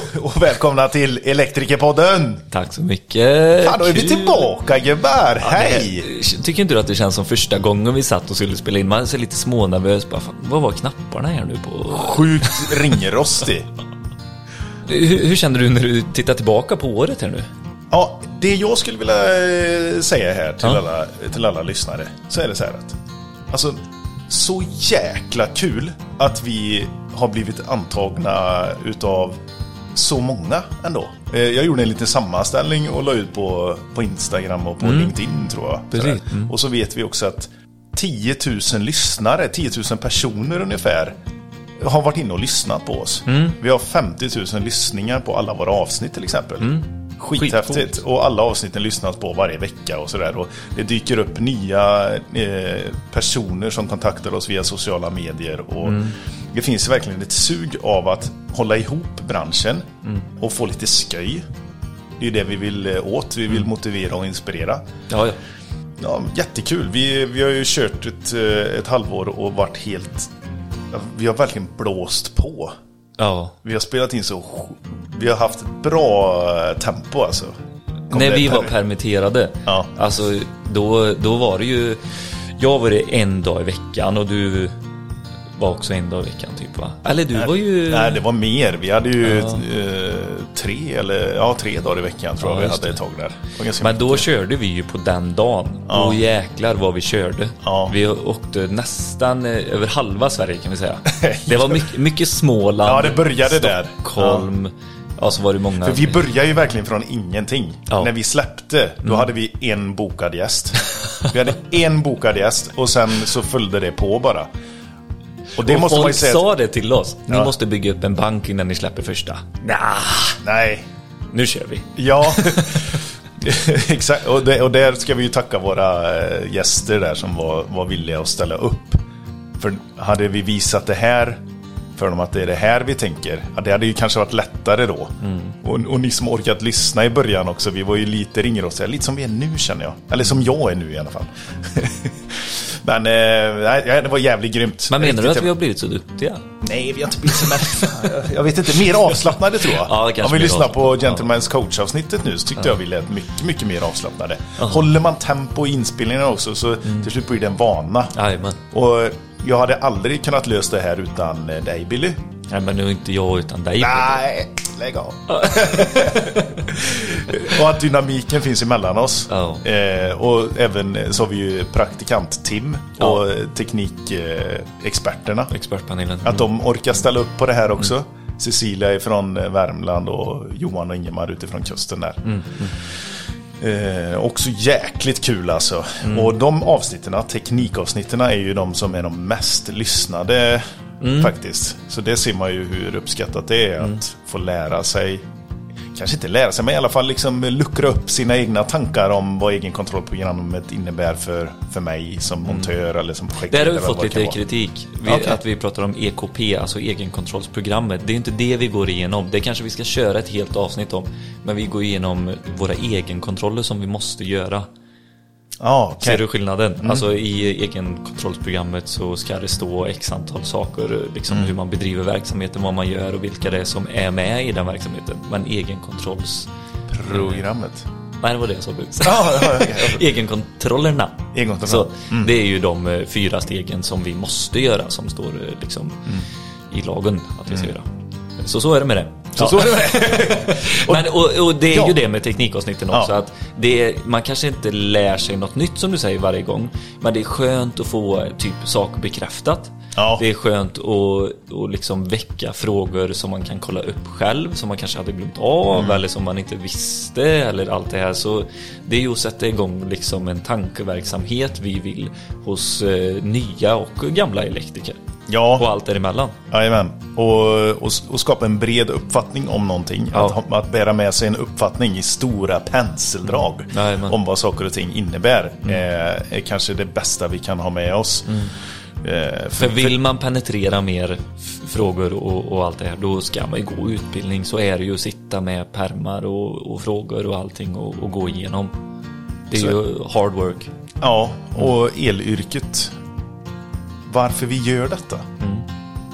och välkomna till Elektrikerpodden! Tack så mycket. Fan, då är vi Kul. tillbaka gubbar! Ja, Hej! det- Tycker inte du att det känns som första gången vi satt och skulle spela in? Man är lite smånervös. Bara, fan, vad var knapparna här nu på? Sjukt ringrostig. Hur, hur känner du när du tittar tillbaka på året här nu? Ja, det jag skulle vilja eh, säga här till, Ja. alla, till alla lyssnare, så är det så här att Alltså, så jäkla kul att vi har blivit antagna utav så många ändå. Eh, Jag gjorde en liten sammanställning och la ut på, på Instagram och på LinkedIn tror jag. Precis. Mm. Och så vet vi också att 10 000 lyssnare, 10 000 personer ungefär har varit inne och lyssnat på oss. Vi har 50 000 lyssningar på alla våra avsnitt till exempel. Skithäftigt. Och alla avsnitten lyssnas på varje vecka och sådär. Och det dyker upp nya eh, personer som kontaktar oss via sociala medier. Och Det finns verkligen ett sug av att hålla ihop branschen och få lite sköj. Det är det vi vill eh, åt. Vi vill motivera och inspirera. Ja, ja. Ja, jättekul. Vi, vi har ju kört ett, eh, ett halvår och varit helt... Vi har verkligen blåst på. Ja. Vi har spelat in så... Vi har haft ett bra eh, tempo alltså. Kom När vi var permitterade, Ja. alltså då, då var det ju... Jag var det en dag i veckan och du var också en dag i veckan typ va? Eller du var ju... Nej, det var mer. Vi hade ju Ja. eh, tre eller ja, tre dagar i veckan tror Ja, jag vi hade ett tag där. Men då mycket. körde vi ju på den dagen. Ja. Och jäklar vad vi körde. Ja. Vi åkte nästan eh, över halva Sverige kan vi säga. Det var mycket, mycket Småland. Ja, det började där. Stockholm. Ja. så var det många. För vi började ju verkligen från ingenting. Ja. När vi släppte, då hade vi en bokad gäst. Vi hade en bokad gäst och sen så följde det på bara. Och det och måste man folk säga. sa det till oss. Ni Ja. måste bygga upp en bank innan ni släpper första. Nah, Nej, nu kör vi. Ja, exakt. Och, det, och där ska vi ju tacka våra eh, gäster där som var, var villiga att ställa upp. För hade vi visat det här för dem att det är det här vi tänker, ja, det hade ju kanske varit lättare då. Och, och ni som orkat lyssna i början också, vi var ju lite ringrostiga, lite som vi är nu känner jag. Eller som jag är nu i alla fall. Men eh, det var jävligt grymt. Men menar du att vi har blivit så duktiga? Nej, vi har inte blivit så men, Jag vet inte, mer avslappnade tror jag. Ja, Om vi lyssnar på. Gentleman's coach-avsnittet nu så tyckte jag vi lät mycket, mycket mer avslappnade. Håller man tempo i inspelningen också så Mm. till slut blir det en vana. Och jag hade aldrig kunnat lösa det här utan eh, dig Billy. Nej men nu är inte jag utan dig. Nej, lägg av. och att dynamiken finns emellan oss. Ja. Eh, och även så har vi ju praktikant Tim Ja. och teknikexperterna. Expertpanelen. Att de orkar ställa upp på det här också. Cecilia är från eh, Värmland och Johan och Ingemar utifrån kusten där. Eh, också jäkligt kul alltså. Och de avsnitten, teknikavsnitten är ju de som är de mest lyssnade faktiskt. Så det ser man ju hur uppskattat det är att få lära sig Kanske inte lära sig, men i alla fall liksom luckra upp sina egna tankar om vad egenkontrollprogrammet innebär för, för mig som montör eller som Där har vi projektledare. fått lite kritik. Vi, Okej. Att vi pratar om EKP, alltså egenkontrollsprogrammet. Det är inte det vi går igenom. Det kanske vi ska köra ett helt avsnitt om. Men vi går igenom våra egenkontroller som vi måste göra. Ja, okej. Ser du skillnaden? Mm. Alltså i egenkontrollsprogrammet så ska det stå x antal saker. Liksom Mm. hur man bedriver verksamheten, vad man gör och vilka det är som är med i den verksamheten. Men egenkontrolls... Programmet. Nej, det var det jag sa precis. Ja, ja, ja, ja. Egenkontrollerna. Egenkontrollerna. Så det är ju de eh, fyra stegen som vi måste göra som står eh, liksom i lagen att vi ska göra. Så så är det med det. Så, så är det med. Men, och, och det är Ja. ju det med teknikavsnitten också. Ja. Att det är, man kanske inte lär sig något nytt som du säger varje gång. Men det är skönt att få typ saker bekräftat. Ja. Det är skönt att, att liksom väcka frågor som man kan kolla upp själv. Som man kanske hade glömt av Mm. eller som man inte visste. Eller allt det här. Så det är ju att sätta igång liksom en tankeverksamhet vi vill hos eh, nya och gamla elektriker. Och Ja, allt däremellan. jajamän. Och, och, och skapa en bred uppfattning om någonting. Ja. Att, att bära med sig en uppfattning i stora penseldrag Jajamän. om vad saker och ting innebär. Är, är kanske det bästa vi kan ha med oss. Eh, För vill man penetrera mer frågor och, och allt det här, då ska man ju gå utbildning. Så är det ju att sitta med permar och, och frågor och allting och, och gå igenom. Det är Så- ju hard work. Ja, och elyrket. Varför vi gör detta? Mm.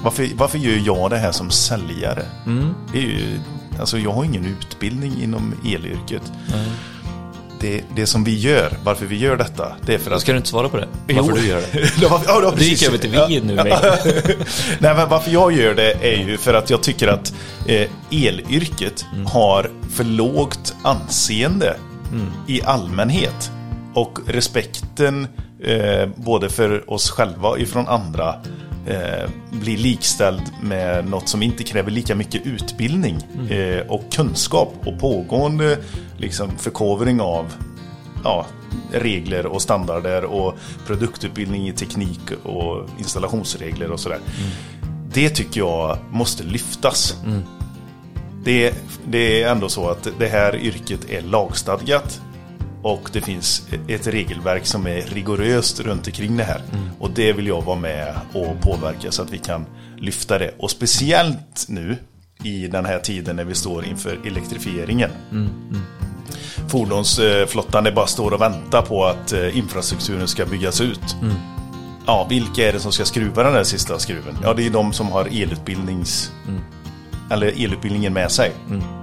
Varför, varför gör jag det här som säljare? Det är ju alltså jag har ingen utbildning inom elyrket. Det, det som vi gör, varför vi gör detta, det är för att... Ska du inte svara på det? Varför Jo. du gör det? Ja, ja, ja, Du gick över till vi nu. Nej, men varför jag gör det är ju för att jag tycker att eh, elyrket har för lågt anseende i allmänhet. Och respekten eh, både för oss själva och ifrån andra eh, blir likställd med något som inte kräver lika mycket utbildning eh, och kunskap och pågående liksom, förkovring av ja, regler och standarder och produktutbildning i teknik och installationsregler och sådär. Det tycker jag måste lyftas. Det, det är ändå så att det här yrket är lagstadgat och det finns ett regelverk som är rigoröst runt omkring det här. Och det vill jag vara med och påverka så att vi kan lyfta det. Och speciellt nu i den här tiden när vi står inför elektrifieringen. Fordonsflottan det bara står och väntar på att eh, infrastrukturen ska byggas ut. Ja, vilka är det som ska skruva den där sista skruven? Ja, det är de som har elutbildnings... Eller elutbildningen med sig.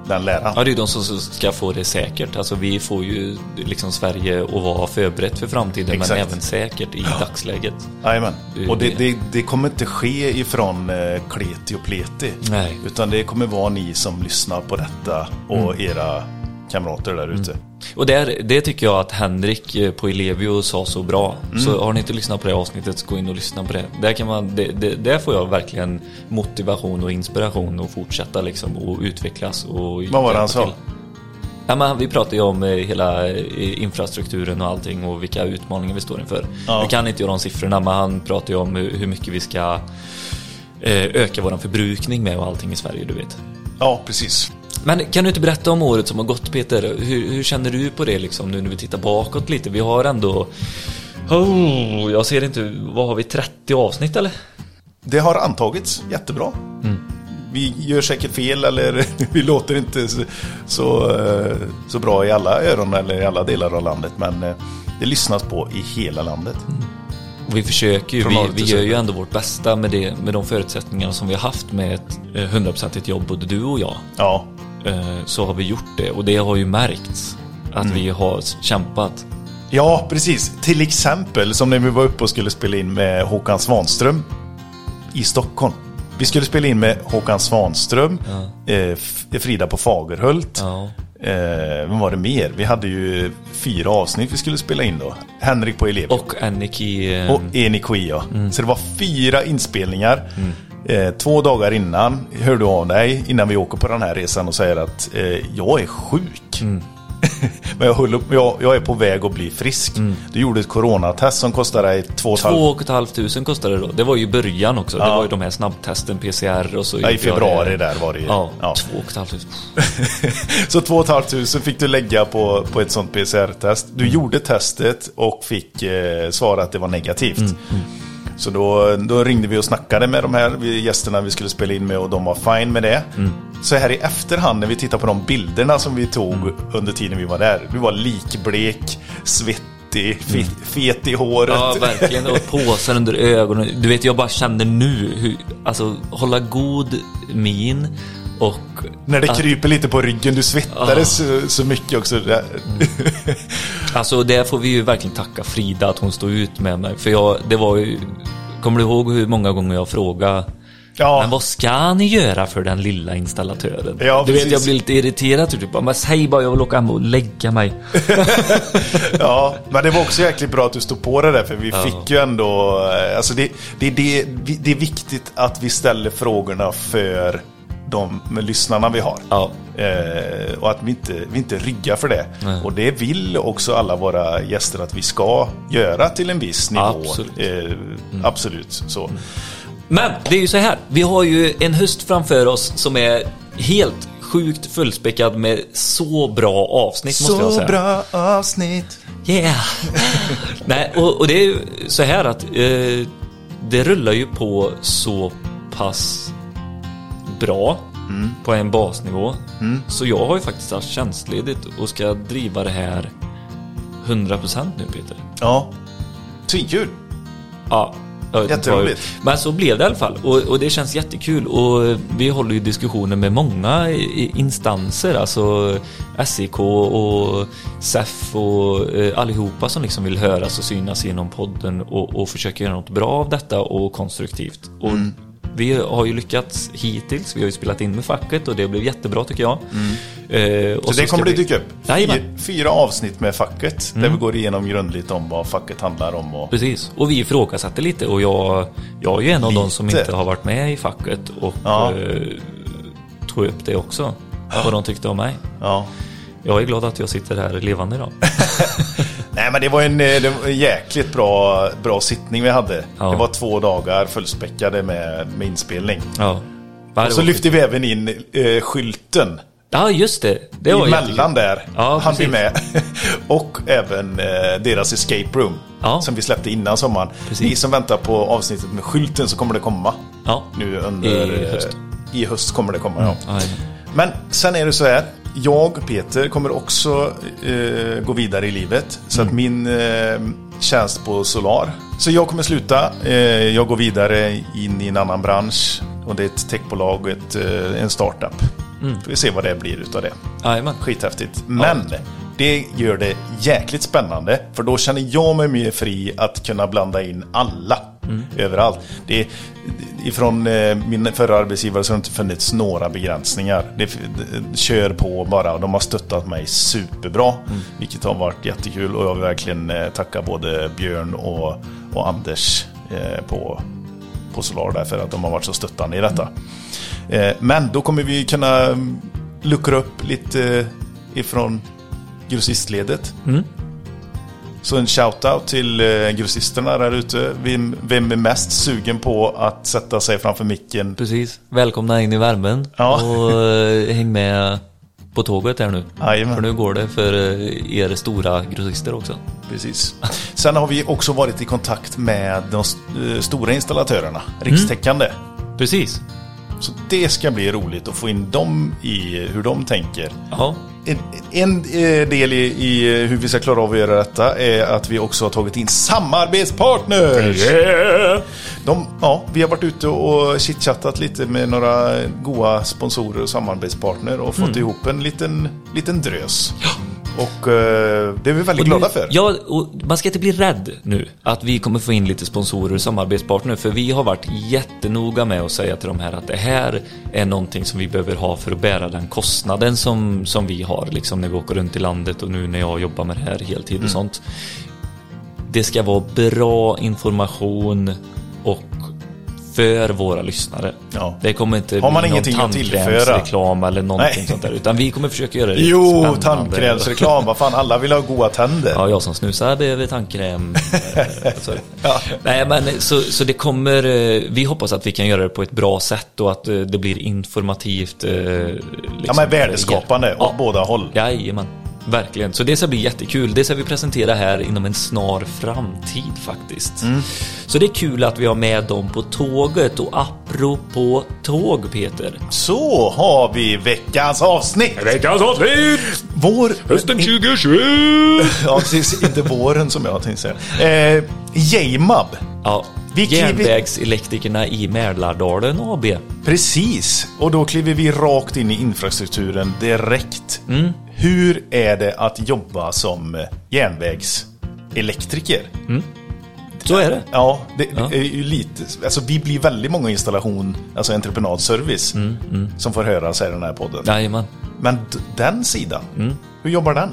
Den läraren. Ja, det är de som ska få det säkert. Alltså vi får ju liksom Sverige att vara förberett för framtiden Exakt. men även säkert i dagsläget. Jajamän. Och det, det. det, kommer inte ske ifrån eh, kleti och pleti. Nej. Utan det kommer vara ni som lyssnar på detta och era kamrater där ute. Och där, det tycker jag att Henrik eh, på Elevio sa så bra. Mm. Så har ni inte lyssnat på det avsnittet så gå in och lyssna på det. Där, kan man, det, det, där får jag verkligen motivation och inspiration att fortsätta liksom och utvecklas. Och Vad var det han sa? Ja, men vi pratar ju om eh, hela eh, infrastrukturen och allting och vilka utmaningar vi står inför. Ja. Nu kan inte jag de siffrorna men han pratar ju om hur mycket vi ska öka vår förbrukning med och allting i Sverige, du vet. Ja, precis. Men kan du inte berätta om året som har gått Peter? Hur, hur känner du på det liksom nu när vi tittar bakåt lite? Vi har ändå... Oh, jag ser inte, vad har vi, 30 avsnitt eller? Det har antagits jättebra. Vi gör säkert fel eller vi låter inte så, så, eh, så bra i alla öron eller i alla delar av landet. Men eh, det lyssnas på i hela landet. Och vi försöker ju, vi, vi gör ju ändå vårt bästa med, det, med de förutsättningarna som vi har haft med ett eh, 100% jobb, både du och jag. Ja, Så har vi gjort det och det har ju märkts att vi har kämpat. Ja, precis. Till exempel som när vi var uppe och skulle spela in med Håkan Svanström i Stockholm. Vi skulle spela in med Håkan Svanström, eh, F- Frida på Fagerhult. Ja. Eh, vad var det mer? Vi hade ju fyra avsnitt vi skulle spela in då. Henrik på elev. Och Anniki... eh, Och Enikui ja. Så det var fyra inspelningar. Eh, två dagar innan hör du av dig innan vi åker på den här resan och säger att eh, jag är sjuk. Men jag, håller, jag, jag är på väg att bli frisk. Du gjorde ett coronatest som kostade dig två och ett halvt- Två och ett halvt tusen kostade det då. Det var ju början också. Det Ja. var ju de här snabbtesten, PCR och så. Ja, I februari det. där var det ju. Ja, Ja. två och ett halvt tusen. Så två och ett halvt tusen fick du lägga på, på ett sånt PCR-test. Du gjorde testet och fick eh, svara att det var negativt. Så då, då ringde vi och snackade med de här vi- gästerna vi skulle spela in med och de var fine med det. Så här i efterhand när vi tittar på de bilderna som vi tog under tiden vi var där. Du var likblek, svettig, fe, fet i håret. Ja, verkligen. Och påsar under ögonen. Du vet, jag bara känner nu hur, alltså hålla god min och... När det att- kryper lite på ryggen, du svettades så, så mycket också. Där. Alltså det får vi ju verkligen tacka Frida att hon stod ut med mig. För jag, det var ju... Kommer du ihåg hur många gånger jag frågade Ja. Men vad ska ni göra för den lilla installatören? Ja, du vet, jag blir lite irriterad. Typ, men säg bara jag vill åka hem och lägga mig. Ja, men det var också jäkligt bra att du stod på det där för vi fick ju ändå, eh, alltså det, det, det, det är viktigt att vi ställer frågorna för de med lyssnarna vi har. Ja. Eh, och att vi inte, vi inte ryggar för det. Nej. Och det vill också alla våra gäster att vi ska göra till en viss nivå. Absolut. Eh, Absolut, så. Men det är ju så här. Vi har ju en höst framför oss som är helt sjukt fullspäckad med så bra avsnitt måste jag Så säga. bra avsnitt. Yeah! Nej, och, och det är ju så här att eh, det rullar ju på så pass bra på en basnivå. Så jag har ju faktiskt haft tjänstledigt och ska driva det här 100% nu Peter. Ja, svinkul. Ja, Jätteroligt. Men så blev det i alla fall och, och det känns jättekul och vi håller ju diskussioner med många instanser, alltså SIK och SEF och eh, allihopa som liksom vill höras och synas genom podden och, och försöka göra något bra av detta och konstruktivt. Och Mm. Vi har ju lyckats hittills, vi har ju spelat in med facket och det blev jättebra tycker jag. Eh, och Mm. Så det kommer det vi- dyka upp. Jajamän. Fyra, avsnitt med facket. Där vi går igenom grundligt om vad facket handlar om. Och, Precis, och vi ifrågasatte lite och jag, jag är ju en av de som Lite. inte har varit med i facket och Ja. eh, tog upp det också. Vad de tyckte om mig. ja. Jag är glad att jag sitter här levande idag. Nej men det var en, eh, det var en jäkligt bra, bra sittning vi hade. Ja. Det var två dagar fullspäckade med, med inspelning. Ja. Och så lyfte vi även in eh, skylten. Ja, just det. Det var Emellan där. Ja, han precis. med. och även eh, deras escape room. Ja. Som vi släppte innan sommaren. Precis. Ni som väntar på avsnittet med skylten så kommer det komma. Ja. Nu under... I höst. eh, I höst kommer det komma, ja. Ja, Men sen är det så här. Jag, Peter, kommer också eh, gå vidare i livet. Så att min eh, tjänst på Solar. Så jag kommer sluta. Eh, jag går vidare in i en annan bransch. Och det är ett techbolag och ett, eh, en startup. Får vi se vad det blir utav det. Jajamän. Skithäftigt. Men det gör det jäkligt spännande. För då känner jag mig mer fri att kunna blanda in alla. Överallt. Det ifrån eh, min förra arbetsgivare så har det inte funnits några begränsningar. Det, det, kör på bara. De har stöttat mig superbra. Vilket har varit jättekul. Och jag vill verkligen eh, tacka både Björn och, och Anders eh, på, på Solar där för att de har varit så stöttande i detta. Eh, Men då kommer vi kunna mm, luckra upp lite eh, ifrån grossistledet. Så en shout-out till eh, grossisterna där ute. Vem, vem är mest sugen på att sätta sig framför micken? Precis. Välkomna in i värmen. Ja. Och eh, häng med på tåget här nu. Jajamän. För nu går det för eh, er stora grossister också. Precis. Sen har vi också varit i kontakt med de st- stora installatörerna, rikstäckande. Precis. Så det ska bli roligt att få in dem i hur de tänker. Ja. En, eh, del i, i hur vi ska klara av att göra detta är att vi också har tagit in samarbetspartners. De, ja, vi har varit ute och chitchattat lite med några goa sponsorer och samarbetspartner och fått ihop en liten, liten drös. Och eh, det är vi väldigt Och glada nu- för. Ja, och man ska inte bli rädd nu att vi kommer få in lite sponsorer och samarbetspartner för vi har varit jättenoga med att säga till de här att det här är någonting som vi behöver ha för att bära den kostnaden som, som vi har liksom när vi åker runt i landet och nu när jag jobbar med det här heltid Mm. och sånt. Det ska vara bra information och för våra lyssnare. Ja. Det kommer inte Har man bli någon ingenting tillföra? tandkrämsreklam eller någonting Nej. sånt där utan vi kommer försöka göra det Jo, tandkrämsreklam. Vad fan, alla vill ha goda tänder. Ja, jag som snusar behöver tandkräm. Ja. Nej, men så, så det kommer, eh, vi hoppas att vi kan göra det på ett bra sätt och att eh, det blir informativt. Liksom, Ja, men värdeskapande Ja. åt båda håll. Jajamän, verkligen. Så det ska bli jättekul. Det ska vi presentera här inom en snar framtid faktiskt. Mm. Så det är kul att vi har med dem på tåget och apropå tåg Peter. Så har vi veckans avsnitt. Veckans avsnitt! Vår... Hösten 2021! Ja, precis. Inte våren som jag tänkte säga. Eh, JMAB. Ja, Vi kliver- Järnvägselektrikerna i Mälardalen AB. Precis. Och då kliver vi rakt in i infrastrukturen direkt. Hur är det att jobba som eh, järnvägselektriker? Så är det. Ja, det Ja. är ju lite... Alltså vi blir väldigt många installation, alltså entreprenadservice, som får höras här i den här podden. Jajamän. Men den sidan, hur jobbar den?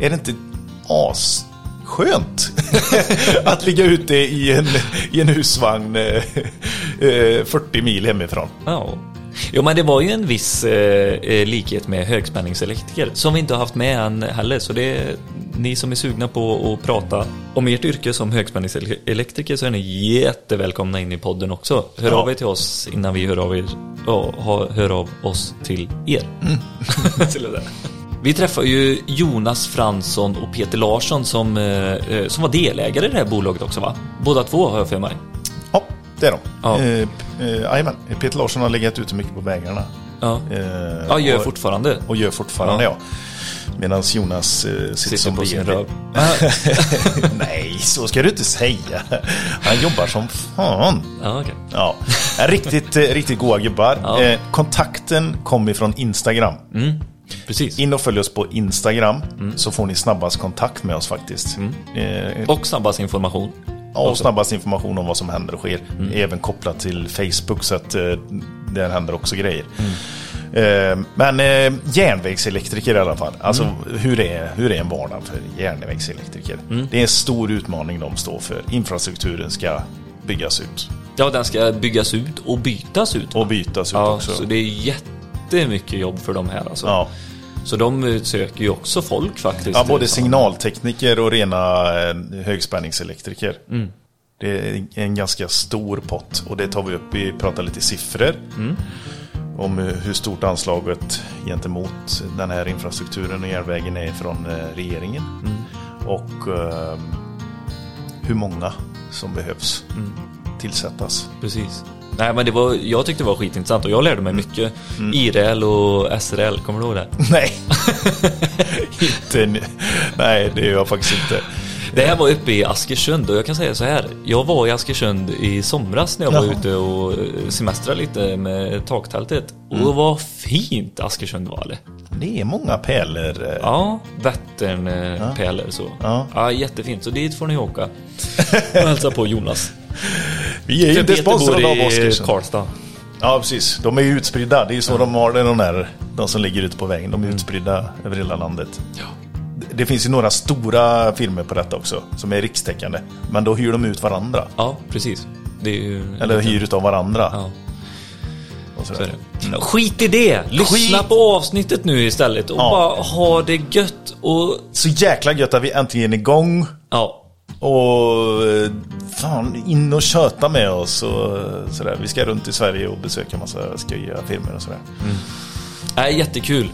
Är det inte asskönt att ligga ute i en, i en husvagn eh, eh, 40 mil hemifrån? Ja. Jo men det var ju en viss eh, eh, likhet med högspänningselektriker som vi inte har haft med än heller. Så det är ni som är sugna på att prata om ert yrke som högspänningselektriker så är ni jättevälkomna in i podden också. Hör Ja. av er till oss innan vi hör av, er, ha- hör av oss till er. Till där. Vi träffar ju Jonas Fransson och Peter Larsson som, eh, eh, som var delägare i det här bolaget också va? Båda två har jag för mig. Ja, det är de. Ja. Eh, p- eh, Jajamän, Peter Larsson har legat ute mycket på vägarna. Ja. Eh, Ja, gör och- fortfarande. Och gör fortfarande ja. Medan Jonas eh, sitter, Sitter som på sin röv. Nej, så ska du inte säga. Han jobbar som fan. Ja, okej. Ja, riktigt, eh, riktigt goa gubbar. Ja. Eh, kontakten kom ifrån Instagram. Precis. In och följ oss på Instagram Mm. så får ni snabbast kontakt med oss faktiskt. Eh, Och snabbast information. Och snabbast information om vad som händer och sker. Mm. Även kopplat till Facebook så att eh, där händer också grejer. Mm. Eh, men eh, järnvägselektriker i alla fall. Alltså Mm. hur, är, hur är en vardag för järnvägselektriker? Mm. Det är en stor utmaning de står för. Infrastrukturen ska byggas ut. Ja, den ska byggas ut och bytas ut. Och bytas ut ja, också. så det är jättemycket jobb för de här alltså. Ja. Så de söker ju också folk faktiskt. Ja, både signaltekniker och rena eh, högspänningselektriker. Mm. Det är en ganska stor pott och det tar vi upp. Vi pratar lite siffror. Mm. Om hur stort anslaget gentemot den här infrastrukturen och järnvägen är från eh, regeringen. Mm. Och eh, hur många som behövs Mm. tillsättas. Precis. Nej men det var, jag tyckte det var skitintressant och jag lärde mig mycket. IRL och SRL, kommer du ihåg det? Nej, inte nu. Nej, det gör jag faktiskt inte. Det här var uppe i Askersund och jag kan säga så här. Jag var i Askersund i somras när jag var Jaha. ute och eh, semestrade lite med taktältet. Och Mm. vad fint Askersund var det. Det är många pärlor. eh. Ja, Vättern-pärlor så. Ja. Jättefint. Så dit får ni åka. Och hälsa på Jonas. Vi är ju inte Peter bor sponsrade av i Oskarsson. Karlstad. Ja, precis. De är ju utspridda. Det är ju så de har det, de där. De som ligger ute på vägen. De är utspridda över hela landet. Ja. Det- finns ju några stora filmer på detta också. Som är rikstäckande. Men då hyr de ut varandra. Ja, precis. Eller hyr utav varandra. Ja, så är det. Skit i det! Lyssna Skit- på avsnittet nu istället och Ja. bara ha det gött och... Så jäkla gött att vi äntligen är igång. Ja, Och eh, fan, in och köta med oss och eh, sådär. Vi ska runt i Sverige och besöka massa skojiga filmer och sådär. äh, jättekul.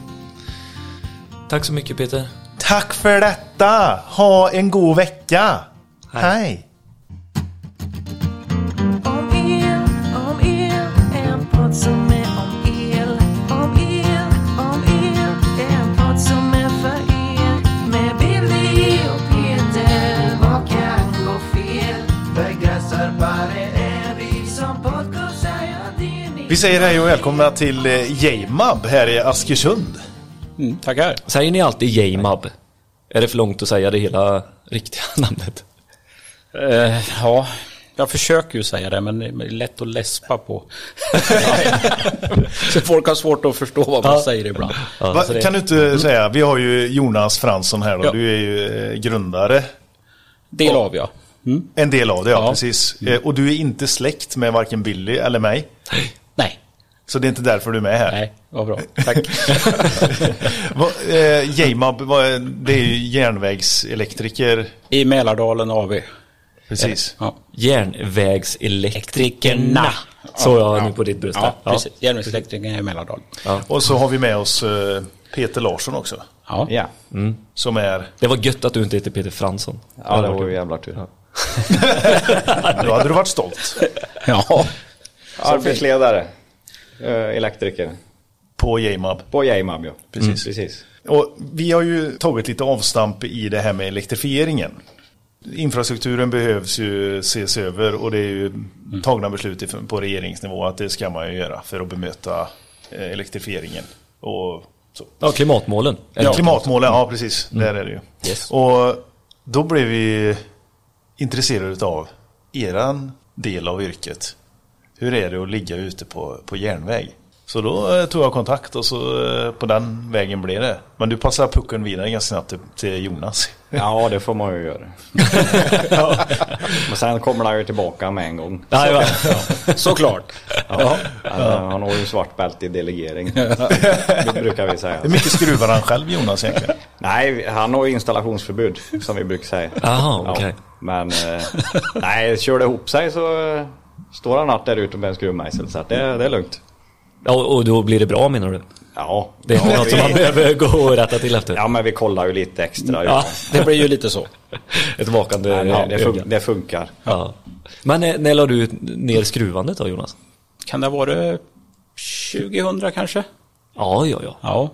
Tack så mycket Peter. Tack för detta! Ha en god vecka! Hej. Hej. Om el, om el, en podd som är om el. Om el, om el, en podd som är för er. Med Billy och Peter, vad kan gå fel? Begränsarbare är vi som podcastar, ja det är ni. Vi säger hej och välkomna till eh, Jmab här i Askersund. Mm, tackar. Säger ni alltid Jamab? Är det för långt att säga det hela riktiga namnet? Eh, ja, jag försöker ju säga det men det är lätt att läspa på. så folk har svårt att förstå vad man Ja. säger ibland. Ja, Va, det- Kan du inte säga, vi har ju Jonas Fransson här och Ja. du är ju eh, grundare. Del av ja. Mm. En del av det, ja, Ja. precis. Eh, Och du är inte släkt med varken Billy eller mig. Nej, Så det är inte därför du är med här. nej, vad bra. Tack. Eh, Jmab, det är ju järnvägselektriker. I Mälardalen AV. Precis. Ja. Järnvägselektrikerna. Så jag nu på ditt bröst. Ja, där. precis. Järnvägselektrikern i Mälardalen. Och så har vi med oss eh, Peter Larsson också. Ja. Ja, Som är, Det var gött att du inte heter Peter Fransson. ja det var ju jävla tur. då hade du varit stolt. ja. Arbetsledare, elektriker. På Jmab. På Jmab ja. Precis. Precis. Och vi har ju tagit lite avstamp i det här med elektrifieringen. Infrastrukturen behövs ju ses över och det är ju tagna beslut på regeringsnivå att det ska man ju göra för att bemöta eh, elektrifieringen. Och så. Ja, klimatmålen. Ja, klimatmålen, ja precis. Där är det ju. Yes. Och då blev vi intresserade av eran del av yrket. Hur är det att ligga ute på, på järnväg? Så då eh, tog jag kontakt och så eh, på den vägen blev det. Men du passar pucken vidare ganska snabbt till, till Jonas. Ja, det får man ju göra. Men sen kommer han ju tillbaka med en gång. Ja, ja. Såklart. Ja. Han, han har ju svart bälte i delegering. Det brukar vi säga. Hur mycket skruvar han själv Jonas egentligen? Nej, han har ju installationsförbud som vi brukar säga. Jaha, okej. Men eh, nej, kör det ihop sig så står han natt där ute med en skruvmejsel. Så att det, det är lugnt. Ja, och då blir det bra menar du? Ja, Det är ja, något som man behöver gå och rätta till efter? ja, men vi kollar ju lite extra. Ja. Det blir ju lite så. Ett vakande Ja, det, det, fun det funkar. Ja. Men när, när la du ner skruvandet då Jonas? Kan det ha varit 2000 kanske? Ja, ja, ja. Ja,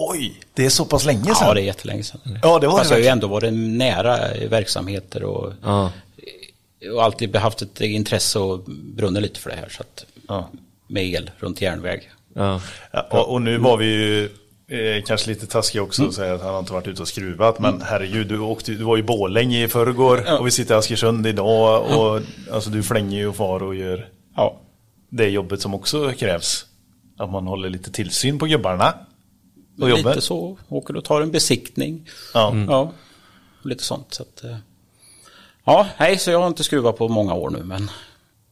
Oj, det är så pass länge sedan. ja det är jättelänge sedan. Ja, det var Fast det jag har ju ändå varit nära verksamheter och, ja. Och alltid haft ett intresse och brunnit lite för det här. Så att, Ja. med el runt järnväg. ja. Ja, och, och nu var vi ju eh, kanske lite taskiga också och säga att han har inte varit ute och skruvat. Men herregud, du, åkte, du var i Borlänge i förrgår och vi sitter i Askersund idag. Och, alltså, du flänger ju och far och gör Ja, det jobbet som också krävs. Att man håller lite tillsyn på gubbarna. Och lite jobbet. så. Åker och tar en besiktning. Ja. Ja, lite sånt. Så att, eh, ja, nej, så jag har inte skruvat på många år nu, men,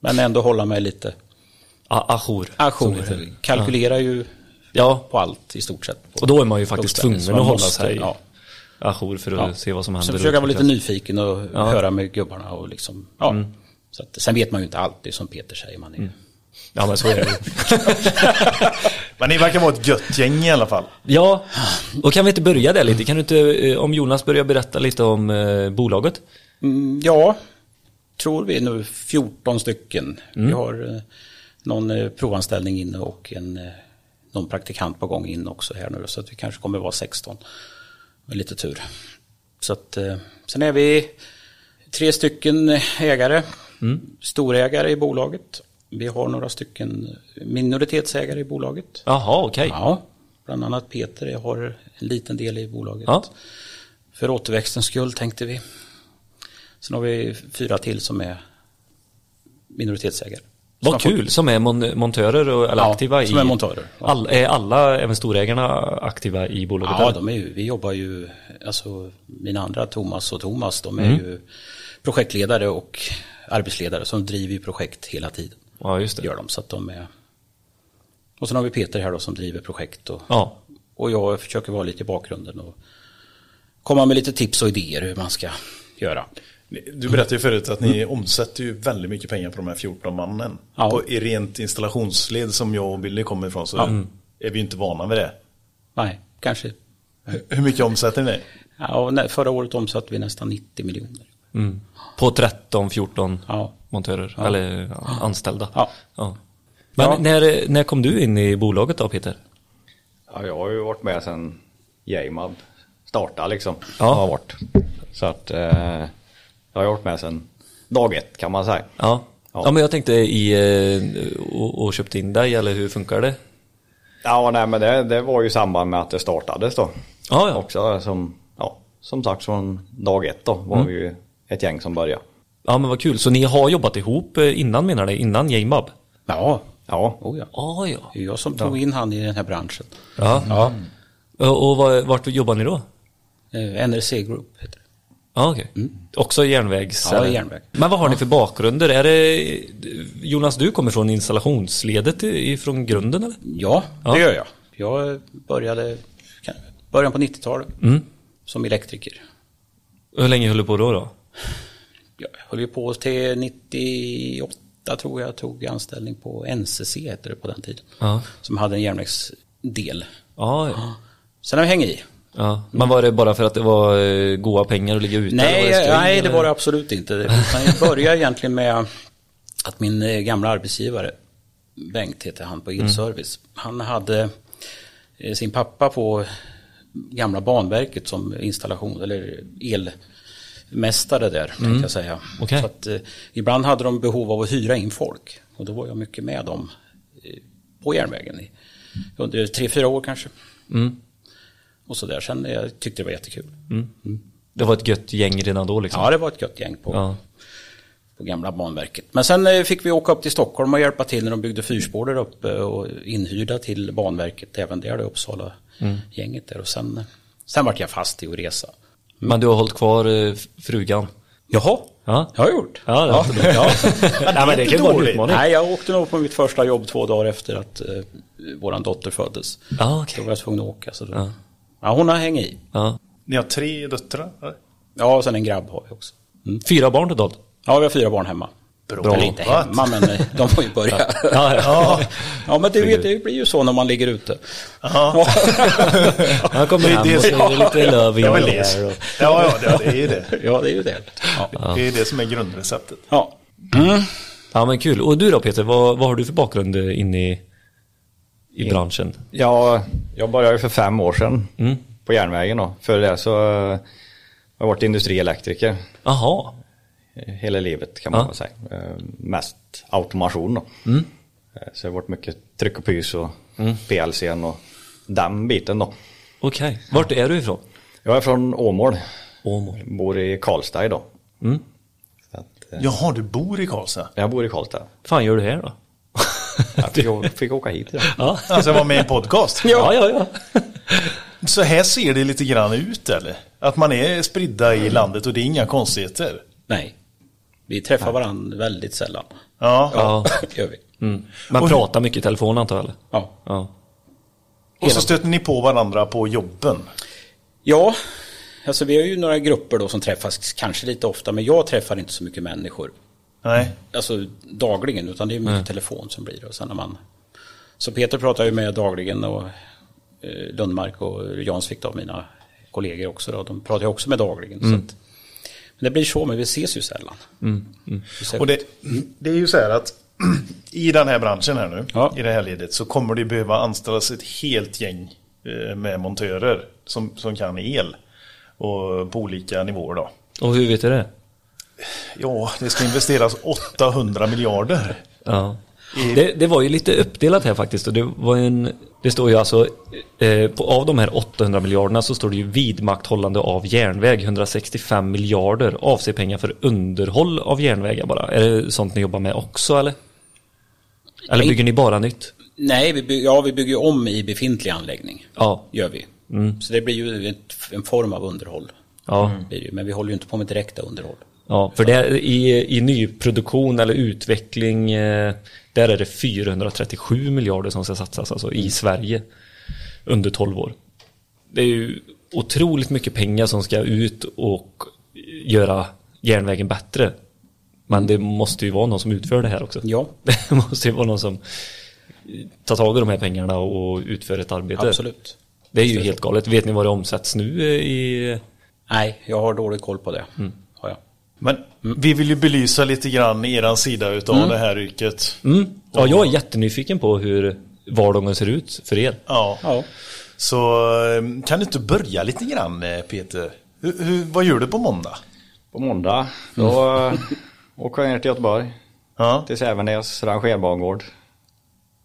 men ändå hålla mig lite Ajour. ajour. Kalkylerar ju Ja, på allt i stort sett. Och då är man ju faktiskt tvungen att hålla sig Ja. ajour för att Ja. se vad som händer. Sen försöker jag vara lite nyfiken och Ja. höra med gubbarna och liksom, ja. Så att, sen vet man ju inte alltid som Peter säger. Man är, Ja, men så är det. Men ni verkar vara ett gött gäng i alla fall. Ja, och kan vi inte börja där lite? Kan du inte, eh, om Jonas börjar berätta lite om eh, bolaget? Mm, ja, tror vi nu 14 stycken. Vi har eh, någon eh, provanställning inne och en, eh, någon praktikant på gång in också här nu. Så att vi kanske kommer vara 16 med lite tur. Så att, sen är vi tre stycken ägare, storägare i bolaget. Vi har några stycken minoritetsägare i bolaget. Jaha, okej. Ja, bland annat Peter har en liten del i bolaget. Ja. För återväxtens skull tänkte vi. Sen har vi fyra till som är minoritetsägare. Vad kul, som är mon- montörer och, eller Ja, aktiva i... som är montörer. Ja. All, är alla, även storägarna, aktiva i bolaget? Ja, de är ju, vi jobbar ju, alltså mina andra Thomas och Thomas, de är Mm. ju projektledare och arbetsledare som driver ju projekt hela tiden. ja just det. Gör de, så att de är... Och sen har vi Peter här då som driver projekt och, Ja, och jag försöker vara lite i bakgrunden och komma med lite tips och idéer hur man ska göra. Du berättade ju förut att ni omsätter ju väldigt mycket pengar på de här 14 mannen. Ja. På, I rent installationsled som jag och Billy kommer ifrån så är vi ju inte vana vid det. Nej, kanske. Hur- Hur mycket omsätter ni? Ja, förra året omsatte vi nästan 90 miljoner. mm. på 13-14 Ja. montörer, eller ja, anställda. Ja. Ja. Men Ja. När, när kom du in i bolaget då Peter? Ja, jag har ju varit med sedan Jamab startade liksom. Ja. Har varit. Så att eh, jag har varit med sedan dag ett kan man säga. Ja. Ja. Ja, men jag tänkte i eh, och, och köpt in dig, eller hur funkar det? Ja, nej men det, det var ju i samband med att det startades då. Ja, ja. Också som, ja, som sagt från dag ett då var vi ju ett gäng som började. Ja, men vad kul. Så ni har jobbat ihop eh, innan menar ni? Innan Jamab? Ja, Ja, oh ja. Ja, ja. Det är jag som tog in han i den här branschen. Ja. Ja. Och, och var, vart jobbar ni då? Eh, NRC Group heter det. Ja, okej. Också järnvägs... Ja, järnväg. Men vad har ni för bakgrunder? Är det... Jonas, du kommer från installationsledet ifrån grunden eller? Ja, det Ja. gör jag. Jag började början på 90-talet Mm. som elektriker. Hur länge höll du på då? då? Jag höll ju på till 98 tror jag tog anställning på NCC hette det på den tiden. Ja. Som hade en järnvägsdel. Ja, ja. Sen har vi hängt i. ja. Men var det bara för att det var eh, goda pengar att ligga ute? Nej, det nej det var det absolut inte. Utan jag började egentligen med att min eh, gamla arbetsgivare, Bengt heter han på Elservice, han hade eh, sin pappa på gamla Banverket som installation eller elmästare där, tänkte jag säga. Okej. Så att, eh, ibland hade de behov av att hyra in folk och då var jag mycket med dem på järnvägen i, under tre, fyra år kanske. Mm. Och så där. Sen eh, jag tyckte det var jättekul. Det var ett gött gäng redan då liksom? Ja, det var ett gött gäng på, Ja. på gamla Banverket. Men sen eh, fick vi åka upp till Stockholm och hjälpa till när de byggde fyrspår där uppe och inhyrda till Banverket även där, det Uppsala gänget där. Och sen, sen vart jag fast i att resa. Men du har hållit kvar eh, frugan? Jaha, Ja. jag har gjort. Ja, det var inte ja. Nej, men det kan vara en utmaning. Nej, jag åkte nog på mitt första jobb två dagar efter att eh, våran dotter föddes. Ja, Då okej. var jag tvungen att åka. Så då, Ja. Ja. hon har hängt i. Ja. Ni har tre döttrar? eller? Ja, och sen en grabb har vi också. Fyra barn totalt? Ja, vi har fyra barn hemma. Bra. Eller inte hemma, men eh, de får ju börja. Ja, ja. Ja, men det, vet, det blir ju så när man ligger ute. Ja. Han kommer hem och så är det lite löv Ja, det, Och... ja, ja, det, är ju det. Ja, det är ju det. Ja. Det är det som är grundreceptet. ja. Ja, men kul. Och du då Peter, vad, vad har du för bakgrund eh, in i i branschen? Ja, jag började ju för fem år sedan på järnvägen då. Före det så eh, har jag varit industrielektriker Jaha. eh, hela livet kan man Ja. säga. Eh, Mest automation då. Eh, Så det har varit mycket tryck och pys och PLC och den biten då. Okej. Vart är du ifrån? Jag är från Åmål, Åmål. bor i Karlstad idag. Så att, eh, Jaha, du bor i Karlstad? jag bor i Karlstad. fan gör du här då? Jag fick, åka hit idag. Ja. Alltså jag var med i en podcast? Ja, ja, ja. Så här ser det lite grann ut eller? Att man är spridda i landet och det är inga konstigheter? Nej. Vi träffar varandra väldigt sällan. Ja. ja. Gör vi. Mm. Man Och- pratar mycket i telefon antar jag eller? Ja. Ja. Och så stöter ni på varandra på jobben? Ja, alltså vi har ju några grupper då som träffas kanske lite ofta, men jag träffar inte så mycket människor. Nej. Alltså dagligen, utan det är mycket telefon som blir det. Och sen när man... Så Peter pratar ju med dagligen och eh, Lundmark och Jansvik då, mina kollegor också då, de pratar ju också med dagligen. Så att, men det blir så, men vi ses ju sällan. Vi ses- Och det, det är ju så här att i den här branschen här nu, Ja. i det här ledet, så kommer det behöva anställas ett helt gäng eh, med montörer som, som kan el. Och på olika nivåer då. Och hur vet du det? Ja, det ska investeras 800 miljarder. Ja. Det, det var ju lite uppdelat här faktiskt och det var en Det står ju alltså eh, på, av de här 800 miljarderna så står det ju vidmakthållande av järnväg 165 miljarder avser pengar för underhåll av järnvägar bara. Är det sånt ni jobbar med också eller? Eller Nej. bygger ni bara nytt? Nej, vi bygger, ja, vi bygger om i befintlig anläggning. Ja. Gör vi. Så det blir ju ett, en form av underhåll. Ja. Men vi håller ju inte på med direkta underhåll. Ja, för det är, i, i nyproduktion eller utveckling eh, där är det 437 miljarder som ska satsas alltså i Sverige under 12 år. Det är ju otroligt mycket pengar som ska ut och göra järnvägen bättre. Men det måste ju vara någon som utför det här också. Ja. Det måste ju vara någon som tar tag i de här pengarna och utför ett arbete. Absolut. Det är ju helt galet. Vet ni vad det omsätts nu eh, i... Nej, jag har dålig koll på det. Har Men vi vill ju belysa lite grann eran sida utav det här yrket. Mm. Ja, jag är jättenyfiken på hur vardagen ser ut för er. Ja. Ja. Så eh, kan du inte börja lite grann eh, Peter? Hur, hur, vad gör du på måndag? På måndag då eh, åker jag ner till Göteborg. Ja. Till Sävenäs rangerbangård.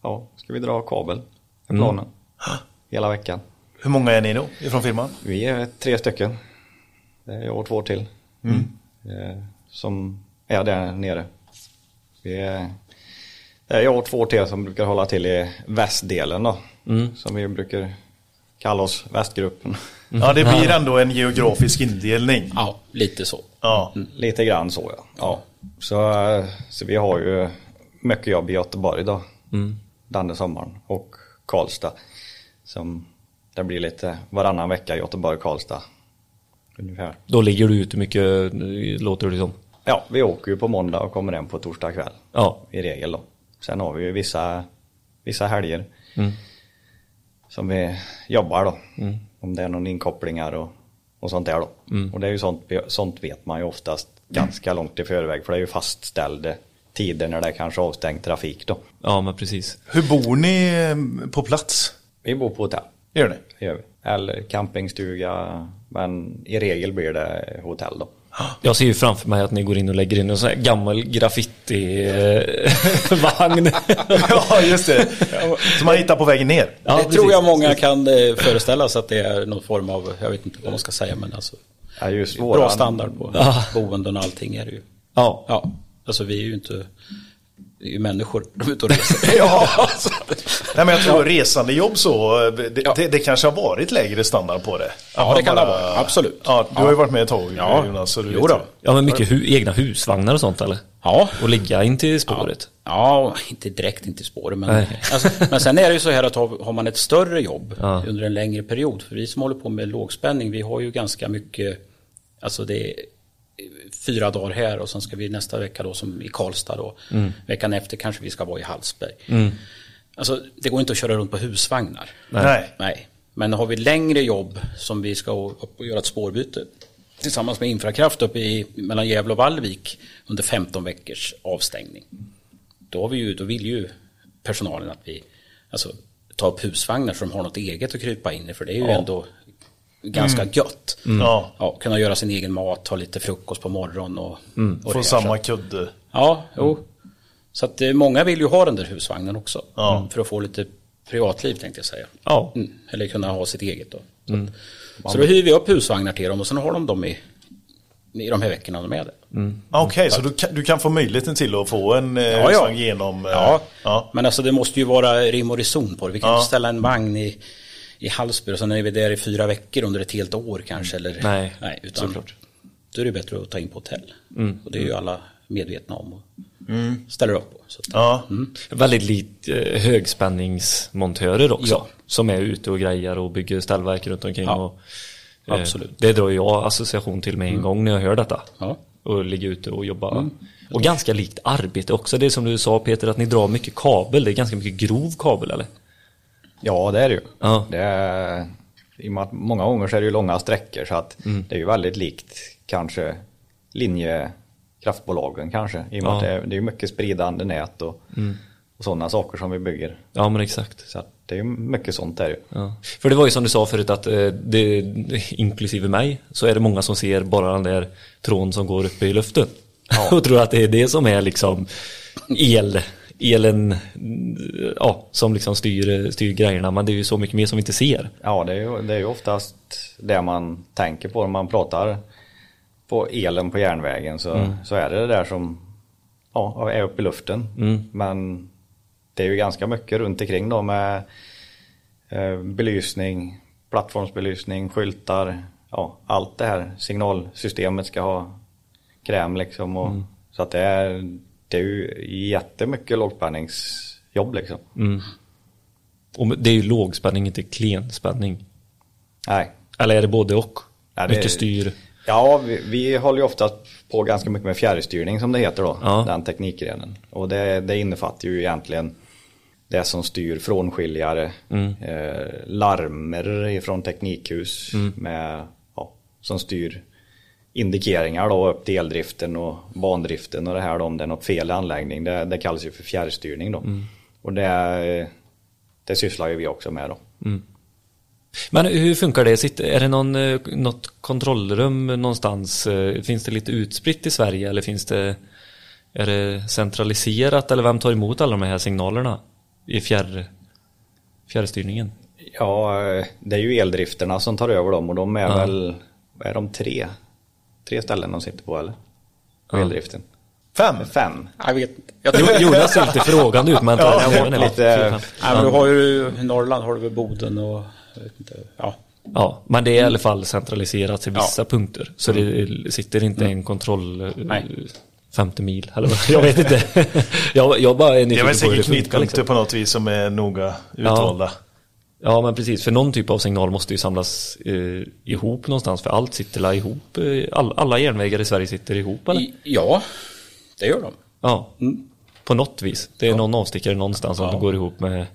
Ja, ska vi dra kabel. är planen. Hela veckan. Hur många är ni då ifrån firman? Vi är tre stycken. Det är jag och två till. Eh, Som är där nere. Vi är, det är jag och två till som brukar hålla till i västdelen då. Som vi brukar kalla oss västgruppen. Ja, det blir ändå en geografisk indelning. ja, lite så. Ja. Lite grann så ja. ja. Så, eh, så vi har ju mycket jobb i Göteborg då. Denna sommaren. Och Karlstad. Som det blir lite varannan vecka Göteborg-Karlstad. Ungefär. Då ligger du ute mycket, låter det som. Ja, vi åker ju på måndag och kommer hem på torsdag kväll. Ja. I regel då. Sen har vi ju vissa, vissa helger. Som vi jobbar då. Om det är någon inkopplingar och, och sånt där då. Och det är ju sånt, sånt vet man ju oftast ganska långt i förväg. För det är ju fastställda tider när det är kanske avstängd trafik då. Ja, men precis. Hur bor ni eh, på plats? Vi bor på hotell. Gör? Det gör vi. Eller campingstuga. Men i regel blir det hotell då. Jag ser ju framför mig att ni går in och lägger in en sån här gammal graffiti-vagn. ja, just det. Som man hittar på vägen ner. Ja, det precis. tror jag många kan eh, föreställa sig att det är någon form av, jag vet inte vad man ska säga, men alltså Ja, just bra våran- standard på Ja. boenden och allting är det ju. Ja. Ja, alltså vi är ju inte, vi är ju människor, de är ute och reser. Ja, Nej, men jag tror resandejobb så, eh, det, Ja. det, det kanske har varit lägre standard på det. Ja, det kan det vara. Absolut. Ja, du har ju varit med ett tag Ja. Jonas. Så du Jo då. ja, men mycket hu egna husvagnar och sånt eller? Ja. Och ligga in till spåret. Ja, inte direkt inte i spåret. Men, alltså, men sen är det ju så här att har, har man ett större jobb Ja. under en längre period. För vi som håller på med lågspänning, vi har ju ganska mycket, alltså det är fyra dagar här och sen ska vi nästa vecka då som i Karlstad då. Veckan efter kanske vi ska vara i Hallsberg. Alltså det går inte att köra runt på husvagnar. Nej. Nej. Men har vi längre jobb som vi ska upp och göra ett spårbyte tillsammans med Infrakraft uppe i, mellan Gävle och Vallvik under 15 veckors avstängning. Då, har vi ju, då vill ju personalen att vi alltså, ta upp husvagnar så de har något eget att krypa in i. För det är ju ändå ganska gött. Ja. Ja, kunna göra sin egen mat, ha lite frukost på morgonen och, och Få samma kudde. Ja, jo. Så att eh, många vill ju ha den där husvagnen också. Ja. Mm, För att få lite privatliv tänkte jag säga. Ja. Mm. Eller kunna ha sitt eget då. Så, att, så då hyr vi upp husvagnar till dem och sen har de dem i, i de här veckorna de är där. Ah, Okej, så du kan, du kan få möjligheten till att få en eh, Ja, ja. husvagn genom... eh, Ja. ja. men alltså det måste ju vara rim och reson på det. Vi kan Ja. inte ställa en vagn i, i Hallsberg och sen är vi där i fyra veckor under ett helt år kanske. Eller, Nej, nej utan såklart. då är det bättre att ta in på hotell. Mm. Och det är ju alla medvetna om och ställer upp på. Så att, Ja. Väldigt likt eh, högspänningsmontörer också. Ja. Som är ute och grejer och bygger ställverk runt omkring. Ja. Och, eh, Absolut. Mm. Det drar jag association till med en gång när jag hör detta. Ja. Och ligga ute och jobba. Mm. Och Och ganska likt arbete också. Det är som du sa Peter att ni drar mycket kabel. Det är ganska mycket grov kabel eller? Ja, det är det ju. Ja. Det är, I och med att många gånger så är det ju långa sträckor så att Mm. det är ju väldigt likt kanske linjekraftbolagen kanske. I och med Ja. att det är, det är mycket spridande nät och, och sådana saker som vi bygger. Ja men exakt. Så det är ju mycket sånt där ju. Ja. För det var ju som du sa förut att eh, det, inklusive mig, så är det många som ser bara den där tråden som går uppe i luften. och tror att det är det som är liksom el, elen, ja, som liksom styr, styr grejerna. Men det är ju så mycket mer som vi inte ser. Ja, det är ju, det är ju oftast det man tänker på när man pratar på elen på järnvägen så, så är det det där som ja, är uppe i luften. Men det är ju ganska mycket runt omkring då med eh, belysning, plattformsbelysning, skyltar, ja, allt det här signalsystemet ska ha kräm liksom. Och, Så att det är, det är ju jättemycket lågspänningsjobb liksom. Och det är ju lågspänning, inte klenspänning. Nej, Eller är det både och? Det- Mycket styr. Ja, vi, vi håller ju ofta på ganska mycket med fjärrstyrning som det heter då, Ja. den teknikgrenen. Och det, det innefattar ju egentligen det som styr frånskiljare, Mm. eh, larmer ifrån teknikhus med, ja, som styr indikeringar då upp till eldriften och bandriften och det här då om det är något fel i anläggning. Det, det kallas ju för fjärrstyrning då. Mm. Och det, det sysslar ju vi också med då. Men hur funkar det? Är det någon, eh, något kontrollrum någonstans? Eh, Finns det lite utspritt i Sverige eller finns det Är det centraliserat eller vem tar emot alla de här signalerna i fjärr, fjärrstyrningen? Ja, eh, det är ju eldrifterna som tar över dem och de är väl, vad är de tre? Tre ställen de sitter på eller? På eldriften. Fem? Fem. Jag vet inte. Jag tror, Jonas ser lite frågande ut men Ja, jag vet lite- Nej, men du har ju i Norrland har du väl Boden och jag vet inte, ja. Ja, men det är i alla fall centraliserat till vissa punkter. Så Mm. det sitter inte en kontroll eh, Nej. 50 mil eller vad, jag vet inte. jag, jag bara är Det är väl nyfiken på hur säkert det funkar. knytpunkter Liksom. på något vis som är noga utvalda. Ja men precis, för någon typ av signal måste ju samlas eh, ihop någonstans för allt sitter la ihop. Eh, all, alla järnvägar i Sverige sitter ihop eller? I, ja, det gör de. Ja, på något vis. Det är någon avstickare någonstans som Ja. går ihop med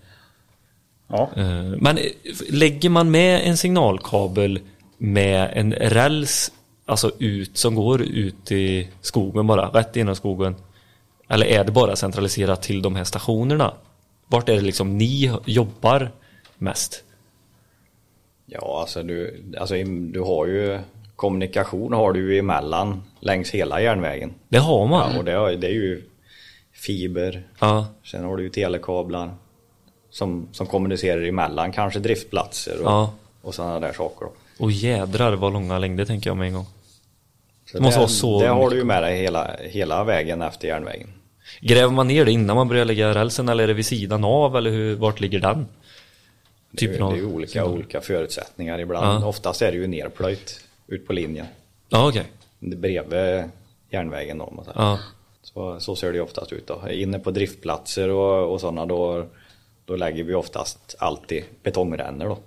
Ja. Eh, Men eh, lägger man med en signalkabel med en räls alltså ut som går ut i skogen bara, rätt inom skogen? Eller är det bara centraliserat till de här stationerna? Vart är det liksom ni jobbar mest? Ja, alltså du, alltså du har ju kommunikation har du ju emellan längs hela järnvägen. Det har man. Ja, och det, är- det är ju fiber, Ja, sen har du ju telekablar som, som kommunicerar emellan, kanske driftplatser och, Ja. och sådana där saker. Då. och jädrar vad långa längder tänker jag med en gång. Så Det måste det, så det har du ju med dig hela, hela vägen efter järnvägen. Gräver man ner det innan man börjar lägga rälsen eller är det vid sidan av eller hur, vart ligger den? Det är, av det är olika, olika förutsättningar ibland. Ja. Oftast är det ju nerplöjt ut på linjen. Ja okej. Bredvid järnvägen då, säger. Ja. Så, så ser det ju oftast ut då. Inne på driftplatser och, och sådana då, då lägger vi oftast alltid betongrännor då.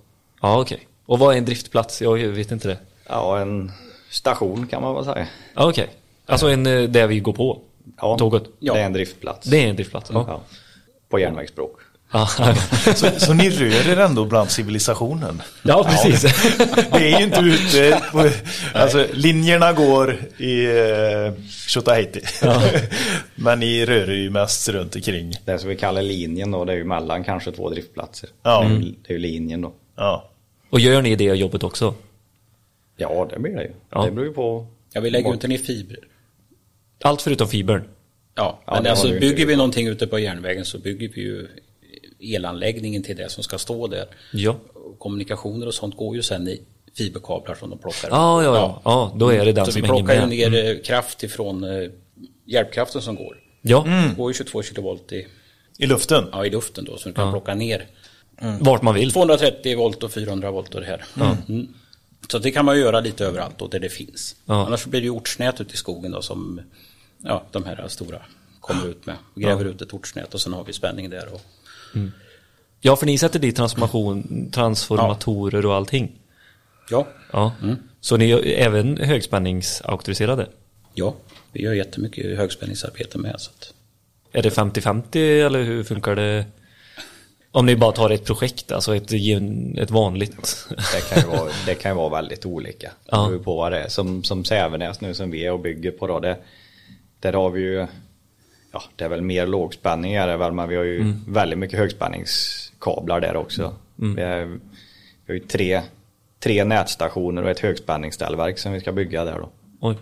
Ja okej. Och vad är en driftplats? Jag vet inte det. Ja, en station kan man väl säga. Ja, Okej. Alltså en eh, där vi går på Ja, tåget? det är en driftplats. Det är en driftplats? Ja. Ja, på järnvägsspråk. Ja, Så, så ni rör er ändå bland civilisationen? ja precis. Det är ju inte ute på, alltså linjerna går i uh, Tjotahejti. Men ni rör er ju mest runt omkring. Det som vi kallar linjen då, det är ju mellan kanske två driftplatser. Ja. Det är ju- Det är ju linjen då. Ja. Och gör ni det jobbet också? Ja, det blir det ju. Ja. Det beror ju på. Ja, vi lägger ju inte ner fibrer. Allt förutom fibern? Ja, Ja, men det alltså bygger vi någonting ute på järnvägen så bygger vi ju elanläggningen till det som ska stå där. Ja. Och kommunikationer och sånt går ju sen i fiberkablar som de plockar. Ja, ja, ja. ja då är det den Så som vi plockar ju ner eh, kraft ifrån eh, hjälpkraften som går. Ja, Det går ju 22 kilovolt i, I luften? ja, i luften då, så du kan plocka ner vart man vill. 230 volt och 400 volt och det här. Mm. Så det kan man göra lite överallt då, där det finns. Ja. Annars blir det ju ortsnät ute i skogen då som ja, de här stora kommer ut med. Gräver ut ett ortsnät och sen har vi spänning där. Och, Ja, för ni sätter dit transformation, transformatorer och allting. ja, Ja. Så ni är även högspänningsauktoriserade? ja, vi gör jättemycket högspänningsarbete med. Så att, Är det 50-50 eller hur funkar det? Om ni bara tar ett projekt, alltså ett, ett vanligt. Det kan ju vara, det kan ju vara väldigt olika. Det Ja. beror ju på vad det är. Som, som Sävenäs nu som vi är och bygger på då. Det, där har vi ju, ja det är väl mer lågspänning är det väl, men vi har ju väldigt mycket högspänningskablar där också. Vi, är, vi har ju tre, tre nätstationer och ett högspänningsställverk som vi ska bygga där då. Oj.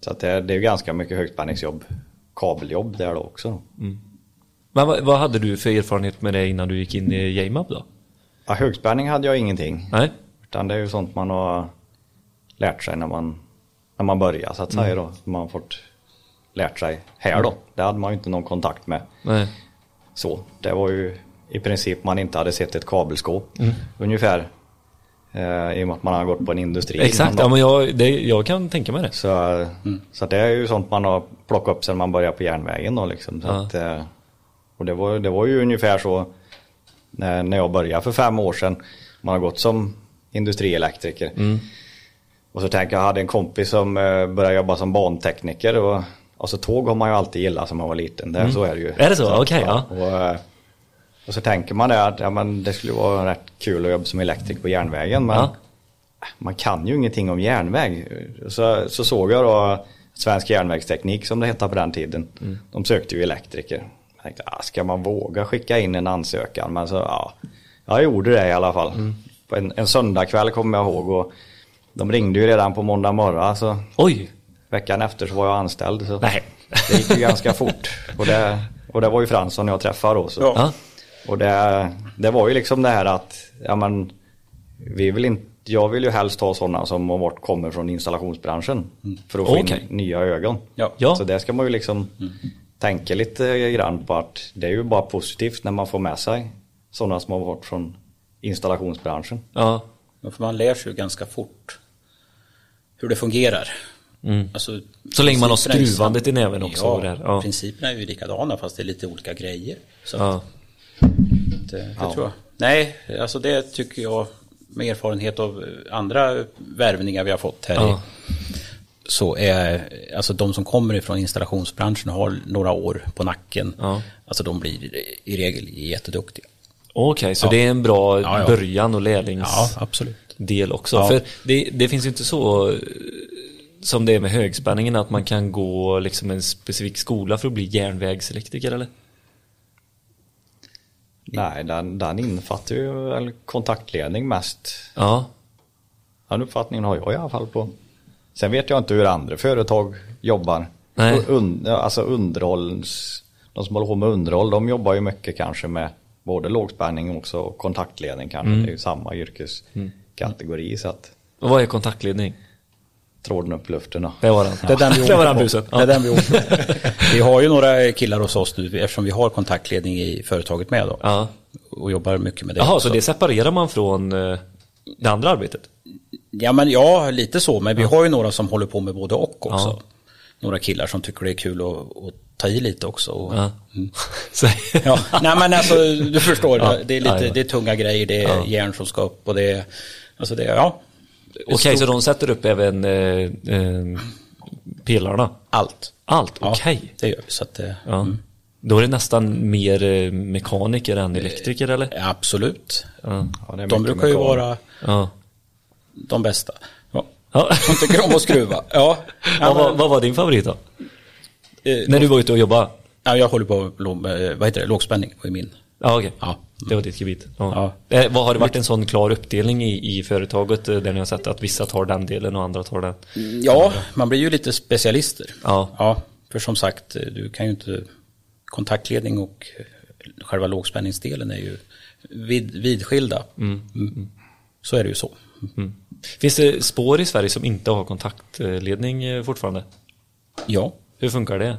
Så att det, det är ganska mycket högspänningsjobb, kabeljobb där då också. Då. Men vad, vad hade du för erfarenhet med det innan du gick in i JMAP då? Ja, högspänning hade jag ingenting. Nej? Utan det är ju sånt man har lärt sig när man, när man börjar så att säga då. Man fått lärt sig här då. Det hade man ju inte någon kontakt med. Nej. Så, det var ju i princip man inte hade sett ett kabelskåp. Mm. Ungefär. Eh, I och med att man har gått på en industri Exakt, ja men jag, det, jag kan tänka mig det. Så, så det är ju sånt man har plockat upp sedan man började på järnvägen då liksom. Ja. att, eh, och det var, det var ju ungefär så när, när jag började för fem år sedan. Man har gått som industrielektriker. Mm. Och så tänker jag, jag hade en kompis som eh, började jobba som bantekniker. Och, alltså tåg har man ju alltid gillat som man var liten. Det, Så är det ju. Mm. Är det så? Okej, ja. Och, eh, och så tänker man det att ja, men det skulle vara rätt kul att jobba som elektriker på järnvägen. Men Ja. man kan ju ingenting om järnväg. Så, så såg jag då Svensk järnvägsteknik som det hette på den tiden. Mm. De sökte ju elektriker. Jag tänkte, ah, ska man våga skicka in en ansökan? Men så, ja, jag gjorde det i alla fall. Mm. På en, en söndagkväll kommer jag ihåg. Och de ringde ju redan på måndag morgon. Så Oj! Veckan efter så var jag anställd. Så Nej. det gick ju ganska fort. Och det, och det var ju Fransson jag träffade då. Så. Ja. Och det, det var ju liksom det här att, ja men, vi vill inte, jag vill ju helst ha sådana som har varit, kommer från installationsbranschen. För att få Okej. in nya ögon. Ja. Ja. Så det ska man ju liksom tänka lite grann på att det är ju bara positivt när man får med sig sådana som har varit från installationsbranschen. Ja. Ja, För man lär sig ju ganska fort hur det fungerar. Alltså, Mm. Så länge man har skruvandet i näven också Ja, där, ja. principerna är ju likadana fast det är lite olika grejer. Så Ja. det, det tror jag. Nej, alltså det tycker jag med erfarenhet av andra värvningar vi har fått här Ja. i, så är alltså de som kommer ifrån installationsbranschen och har några år på nacken. Ja. Alltså de blir i regel jätteduktiga. Okej, så Ja. det är en bra Ja, ja. början och lärlingsdel Ja, också. Ja. För det, det finns ju inte så eh, som det är med högspänningen att man kan gå liksom en specifik skola för att bli järnvägselektriker eller? Nej, den, den innefattar ju väl kontaktledning mest. Ja, Den uppfattningen har jag i alla fall på. Sen vet jag inte hur andra företag jobbar. Nej. Un, alltså underhållens, de som håller på med underhåll, de jobbar ju mycket kanske med både lågspänning och också kontaktledning kanske. Mm. Det är ju samma yrkeskategori så att och vad är kontaktledning? Tråden upp i luften. då. Det var den. Det är den vi det var den busen. Det är den vi. Vi har ju några killar hos oss nu eftersom vi har kontaktledning i företaget med då. Ja. Och jobbar mycket med det. Jaha, så det separerar man från eh, det andra arbetet? Ja, men ja, lite så. Men vi har ju några som håller på med både och också. Ja. Några killar som tycker det är kul att, ta i lite också. Och, Ja. Så, Ja, nej men alltså du förstår, Ja, det är lite, ja, ja. det är tunga grejer, det är Ja. järn som ska upp och det är, alltså det är, ja. Okej, så de sätter upp även eh, eh, pelarna? Allt. Allt? Ja, Okej. det gör vi. Så att, det- Ja. mm. Då är det nästan mer eh, mekaniker än elektriker eller? Ja, Absolut. Ja. Ja, De brukar ju vara ja. de bästa. Ja. ja. De tycker om att skruva. Ja. vad, var, vad var din favorit då? Eh, När du var ute och jobbade? ja, jag håller på med med, vad heter det, lågspänning var min. Ja, okej. Ja. Det var ditt gebit. Ja. Ja. Eh, vad, har det varit en sån klar uppdelning i, i företaget eh, där ni har sett att vissa tar den delen och andra tar den? Ja, man blir ju lite specialister. Ja. Ja, för som sagt, du kan ju inte... Kontaktledning och själva lågspänningsdelen är ju vid, vidskilda. Mm. Så är det ju så. Mm. Finns det spår i Sverige som inte har kontaktledning eh, fortfarande? Ja, Hur funkar det?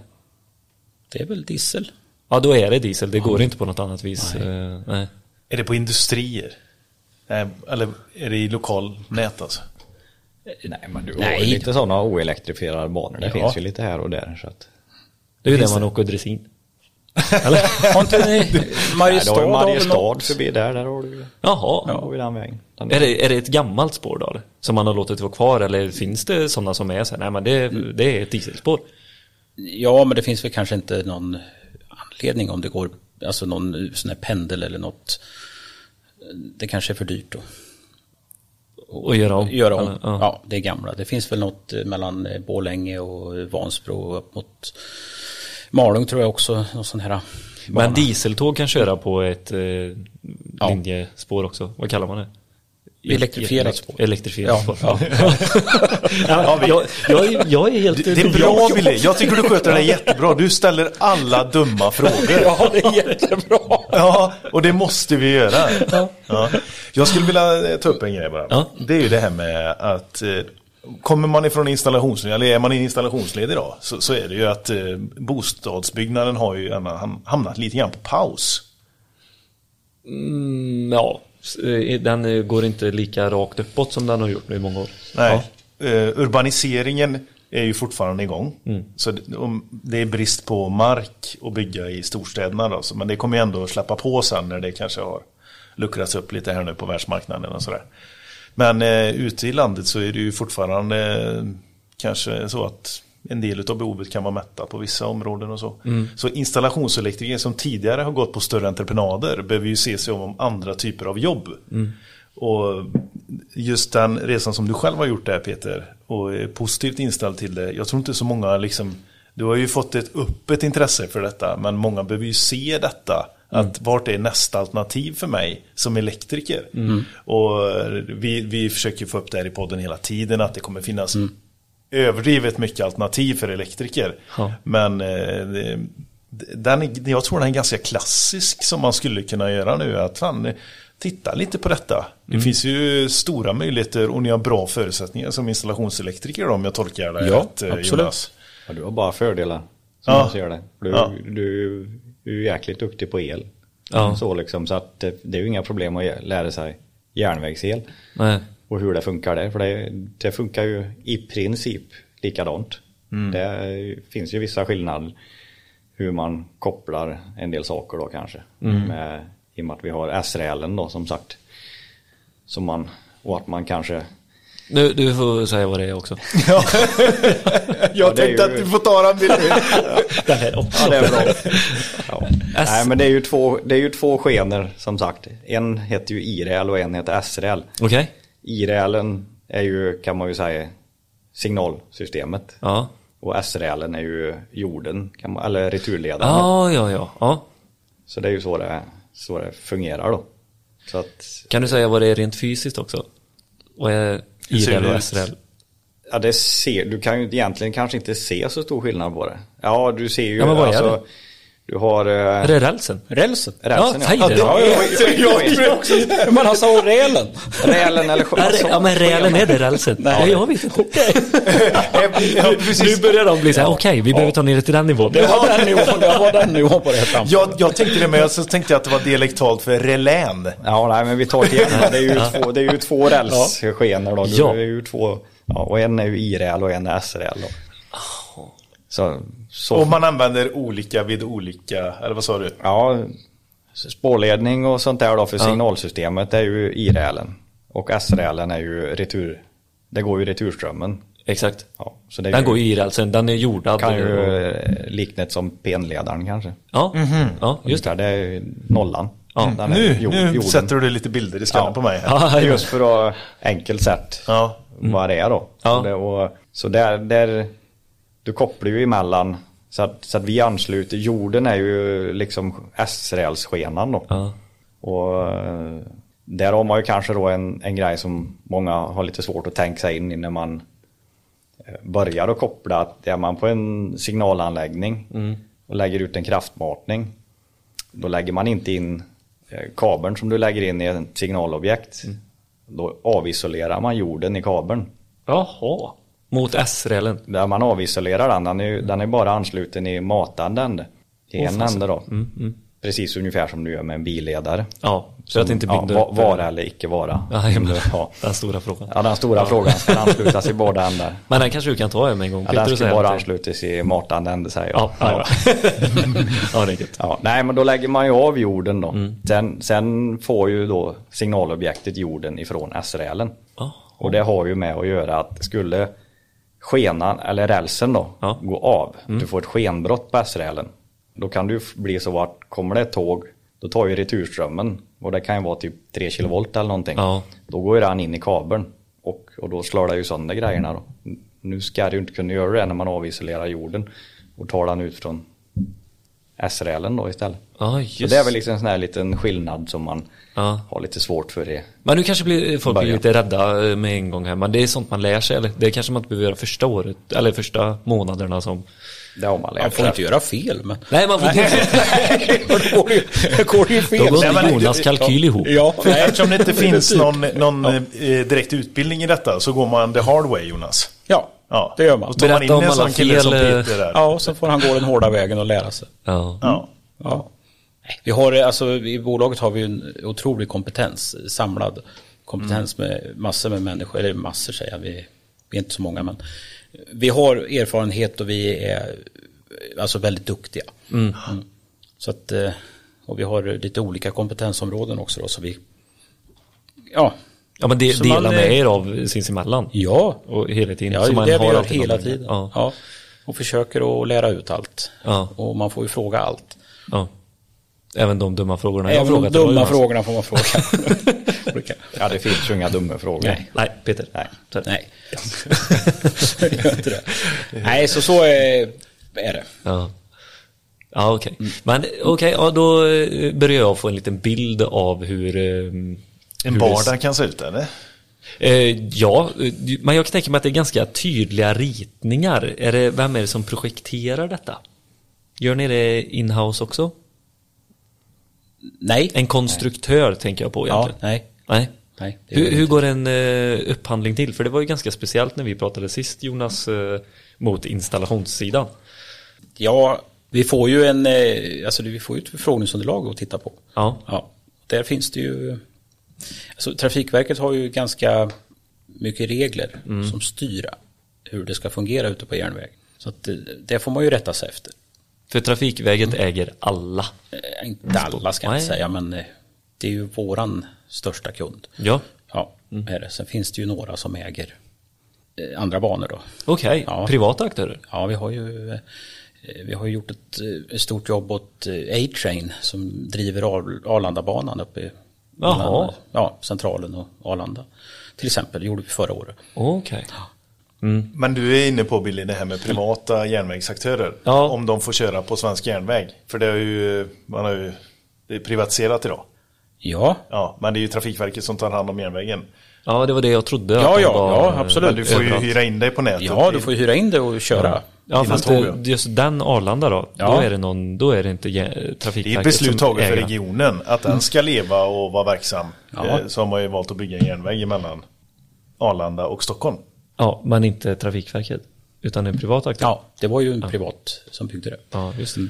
det är väl diesel. Ja, då är det diesel. Det går inte på något annat vis. Nej. nej. Är det på industrier? Eh, Eller är det i lokalnät alltså? Nej, men du har Nej. ju lite sådana oelektrifierade banor. Det Ja. finns ju lite här och där. Så att... Det är ju där man det? åker dressin. Har inte ni Nej, Mariestad? väl Mariestad förbi där. Där har du Jaha. ja. har vi den vägen. Den Är, det, är det ett gammalt spår då? eller? Som man har låtit vara kvar? Eller finns det sådana som är så här, nej men det, det är ett dieselspår? Ja, men det finns väl kanske inte någon anledning om det går, alltså någon sån här pendel eller något. Det kanske är för dyrt att Och göra om? göra om. Eller, Ja. ja. det är gamla. Det finns väl något eh, mellan eh, Borlänge och Vansbro och upp mot Malung tror jag också. Någon sån här Men bana. dieseltåg kan köra på ett eh, linjespår också. Vad kallar man det? Elektrifierat spår. Elektrifierat Ja, spår. Ja. jag, jag, är- jag är helt... Det, det är bra Wille, jag tycker du sköter det jättebra. Du ställer alla dumma frågor. Ja, det är jättebra. Ja, och det måste vi göra. Ja. Jag skulle vilja eh, ta upp en grej bara. Ja. Det är ju det här med att eh, Kommer man ifrån installationsled, eller är man i installationsled idag, så, så är det ju att eh, bostadsbyggnaden har ju hamnat lite grann på paus. Mm, ja, den eh, går inte lika rakt uppåt som den har gjort nu i många år. Nej. Eh, urbaniseringen är ju fortfarande igång. Så det, är brist på mark att bygga i storstäderna då, men det kommer ju ändå släppa på sen när det kanske har luckrats upp lite här nu på världsmarknaden och sådär. Men eh, ute i landet så är det ju fortfarande eh, kanske så att en del av behovet kan vara mätta på vissa områden och så. Så installationselektriker som tidigare har gått på större entreprenader behöver ju se sig om, om andra typer av jobb. Och just den resan som du själv har gjort där Peter och är positivt inställd till det. Jag tror inte så många liksom Du har ju fått ett öppet intresse för detta men många behöver ju se detta. Att vart är nästa alternativ för mig som elektriker? Och vi, vi försöker få upp det här i podden hela tiden att det kommer finnas överdrivet mycket alternativ för elektriker. Ja. Men eh, den, är- jag tror den är ganska klassisk som man skulle kunna göra nu. Att fan, eh, titta lite på detta. Det finns ju stora möjligheter och ni har bra förutsättningar som installationselektriker då, om jag tolkar det Ja, rätt, eh, absolut. Jonas. Ja, du har bara fördelar. Som Ja. ser det. Du, Ja. du, du är jäkligt duktig på el. Ja. Så liksom, så att det, det är ju inga problem att lära sig järnvägsel. Nej. Och hur det funkar där. För det, det funkar ju i princip likadant. Det finns ju vissa skillnader. Hur man kopplar en del saker då kanske. Med, I och med att vi har S-rälen då som sagt. Som man, och att man kanske Du, du får säga vad det är också. Jag Ja, är tänkte ju- att du får ta den bilden. Den här också. Ja, det är bra. Ja. Nej, men det är ju två, det är ju två skenor som sagt. En heter ju IRL och en heter S-räl. Okej. IRLen är ju, kan man ju säga, signalsystemet. Ja. Och S-rälen är ju jorden, kan man, eller returledaren. Ja, ja, ja. ja. Så det är ju så det, så det fungerar då. Så att, Kan du säga vad det är rent fysiskt också? Vad är IRL och? SRL? ja det ser, du kan ju egentligen kanske inte se så stor skillnad på det. Ja, du ser ju, Ja, men vad är alltså, det? Du har eh, Är det rälsen? Rälsen. rälsen. Ja, säg det. Ja, ja, ja, ja, ja. Men han sa rälen. Rälen eller Ja, alltså, re- ja men rälen är det rälsen? Nej, jag vet inte. Ja, Nu börjar de bli så här, okej, vi behöver ta ner det till den nivån. Det var den nivån, det var den nivån på det här. Jag, jag tänkte det med, så tänkte jag att det var dialektalt för relän. Ja, nej, men vi tar det igen. Det är ju två, det är ju två rälsskenor då. Ja. Det är ju två, ja, och en är ju I-räl och en är S-räl då. Så, så Och man använder olika vid olika, eller vad sa du? ja, spårledning och sånt där då för signalsystemet är ju I-rälen. Och S-rälen är ju retur, det går ju returströmmen. Exakt. Ja, så det Den ju- går ju i rälsen, den är jordad. kan ju och- eh, likna det som penledaren kanske. Ja, ja just det. Det är ju nollan. Ja. Den Nu, jord- nu jorden. sätter du lite bilder i skallen Ja. på mig här. Ja, Just för att enkelt sett Ja. vad det är då. Ja. Så, det, och, så där, där, du kopplar ju emellan så att, så att vi ansluter, jorden är ju liksom S-rälsskenan då. Ja. Och eh, där har man ju kanske då en, en grej som många har lite svårt att tänka sig in i när man eh, börjar att koppla att är man på en signalanläggning och lägger ut en kraftmatning då lägger man inte in eh, kabeln som du lägger in i ett signalobjekt. Då avisolerar man jorden i kabeln. Jaha. Mot S-rälen. Där man avisolerar den, den är, den är bara ansluten i matande ände. I en ände då. Precis ungefär som du gör med en billedare. Ja, så att det inte ja, binder upp- Vara eller icke vara. Ja, Som du- ja. Den stora frågan. ja, den stora frågan. Ska anslutas i båda ändar? Men den kanske du kan ta med en gång. Ja, den ska bara att- anslutas i matande ände säger jag. Ja, ja. ja, det är gött. Ja, nej men då lägger man ju av jorden då. Mm. Sen, sen får ju då signalobjektet jorden ifrån S-rälen. Ja. Och det har ju med att göra att skulle skenan eller rälsen då Ja. Mm. gå av, du får ett skenbrott på S-rälen. Då kan det ju bli så att kommer det ett tåg, då tar ju returströmmen och det kan ju vara typ 3 kilovolt eller någonting. Ja. Då går ju den in i kabeln och, och då slår det ju sönder grejerna då. Nu ska det ju inte kunna göra det när man avisolerar jorden och tar den ut från S-rälen då istället. Ja, Så just det är väl liksom en sån här liten skillnad som man Ja. har lite svårt för det. Men nu kanske blir folk blir lite rädda eh, med en gång här. Men det är sånt man lär sig. Eller det kanske man inte behöver göra första året. Eller första månaderna som... Det har man lärt Man får inte göra fel men... Nej, man får inte. då går det ju- då går det ju fel. Då går Nej, Jonas kalkyl ihop. Ja, nej. eftersom det inte finns någon, någon eh, direkt utbildning i detta så går man the hard way Jonas. Ja, det gör man. Och tar man Berätta in om en alla sån kille som fel, eh, Peter där. Ja, och så får han gå den hårda vägen och lära sig. Ja. Ja. Ja. Vi har, eh, alltså, I bolaget har vi en otrolig kompetens, samlad kompetens med massor med människor, eller massor säger jag, vi, vi är inte så många men vi har erfarenhet och vi är alltså väldigt duktiga. Mm. Så att, eh, och vi har lite olika kompetensområden också då, så vi, ja, Ja, men det delar man, med er av sinsemellan. ja, Och hela tiden. Ja, Så man det vi har gör alltid hela tiden. Ja. Ja. Och försöker att lära ut allt. Ja. Och man får ju fråga allt. ja. Även de dumma frågorna jag Även de frågat dig, dumma frågorna får man fråga. Ja, det finns ju inga dumma frågor. Nej. Nej, Peter. Nej. Så- Nej. Det gör inte det. Nej, så så är, är det. Ja, ja okej. Men okej, ja, då eh, börjar jag få en liten bild av hur... eh, En vardag kan se ut eller? Eh, ja, eh, men jag kan tänka mig att det är ganska tydliga ritningar. Är det, vem är det som projekterar detta? Gör ni det inhouse också? Nej. En konstruktör tänker jag på Ja, egentligen. nej. Nej. Nej, gör Hur, hur går en uh, upphandling till? För det var ju ganska speciellt när vi pratade sist Jonas eh, mot installationssidan. Ja, vi får ju en, eh, alltså vi får ju ett förfrågningsunderlag att titta på. Ja. Ja, där finns det ju, alltså Trafikverket har ju ganska mycket regler Mm. som styr hur det ska fungera ute på järnväg. Så att det, det får man ju rätta sig efter. För Trafikverket äger alla. Eh, Inte alla ska jag inte säga, men eh, det är ju våran största kund. Ja, Ja, är det. Sen finns det ju några som äger eh, andra banor då. okej. Ja. Privata aktörer. Ja, vi har ju, eh, vi har gjort ett, eh, ett stort jobb åt eh, A-Train som driver Ar- Arlandabanan uppe Jaha. mellan, ja, Centralen och Arlanda. Till exempel, det gjorde vi förra året. Okej. Men du är inne på Billy det här med privata järnvägsaktörer. Ja. Om de får köra på svensk järnväg. För det är ju, man har ju, det är privatiserat idag. Ja, Ja, men det är ju Trafikverket som tar hand om järnvägen. Ja, det var det jag trodde. Ja, ja, var, ja, absolut. Men du får ju hyra in dig på nätet. ja du får ju hyra in det och köra. Ja, Dina fast det, ja. just den Arlanda då, Ja. då är det någon, då är det inte jä- Det är Trafikverket beslut taget för regionen att den ska leva och vara verksam. Ja. Eh, Så har man ju valt att bygga en järnväg emellan Arlanda och Stockholm. Ja, men inte Trafikverket. Utan en privat aktör. Ja, det var ju en privat som byggde det Ja, just det.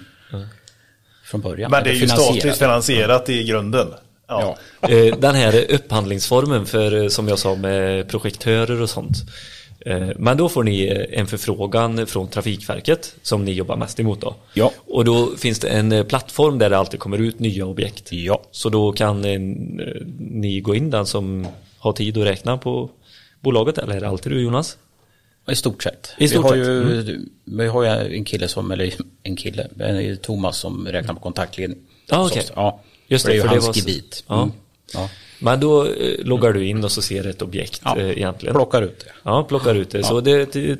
från början. Men det är ju statligt finansierat i grunden. Ja. Ja. Eh, Den här upphandlingsformen för, eh, som jag sa, med projektörer och sånt. Eh, Men då får ni eh, en förfrågan från Trafikverket som ni jobbar mest emot då. Ja. Och då finns det en eh, plattform där det alltid kommer ut nya objekt. Ja. Så då kan ni gå in den som har tid att räkna på bolaget, eller är det alltid du Jonas? I stort sett. I stort vi, har sett, Mm. ju, vi har ju en kille som, eller en kille, en Thomas som räknar på kontaktledning. Okej. oss. Ja, Just för det är ju för hans gebit. Ja. Mm. Ja. Men då eh, loggar du in och så ser du ett objekt Ja, eh, egentligen. Plockar ut det. Ja, plockar ut det. Så det, det,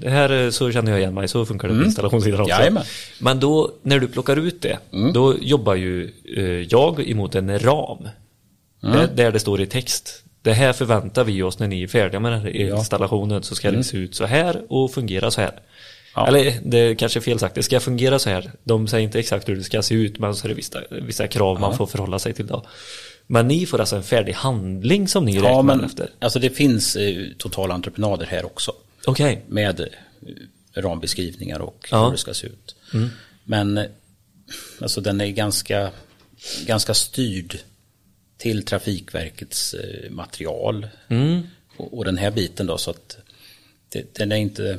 det här eh, så känner jag igen mig, så funkar det på installationssidan också. Mm. Jajamän. Men då, när du plockar ut det, Mm. då jobbar ju eh, jag emot en ram. Mm. Där, där det står i text. Det här förväntar vi oss när ni är färdiga med den här installationen så ska det se ut så här och fungera så här. Mm. Ja. Eller det kanske är fel sagt, det ska fungera så här. De säger inte exakt hur det ska se ut men så är det vissa, vissa krav man får förhålla sig till då. Men ni får alltså en färdig handling som ni Ja, räknar men efter? alltså det finns eh, totala entreprenader här också. Okej. Med eh, rambeskrivningar och Ja. hur det ska se ut. Men eh, alltså den är ganska, ganska styrd till Trafikverkets eh, material. Och, och den här biten då så att det, den är inte,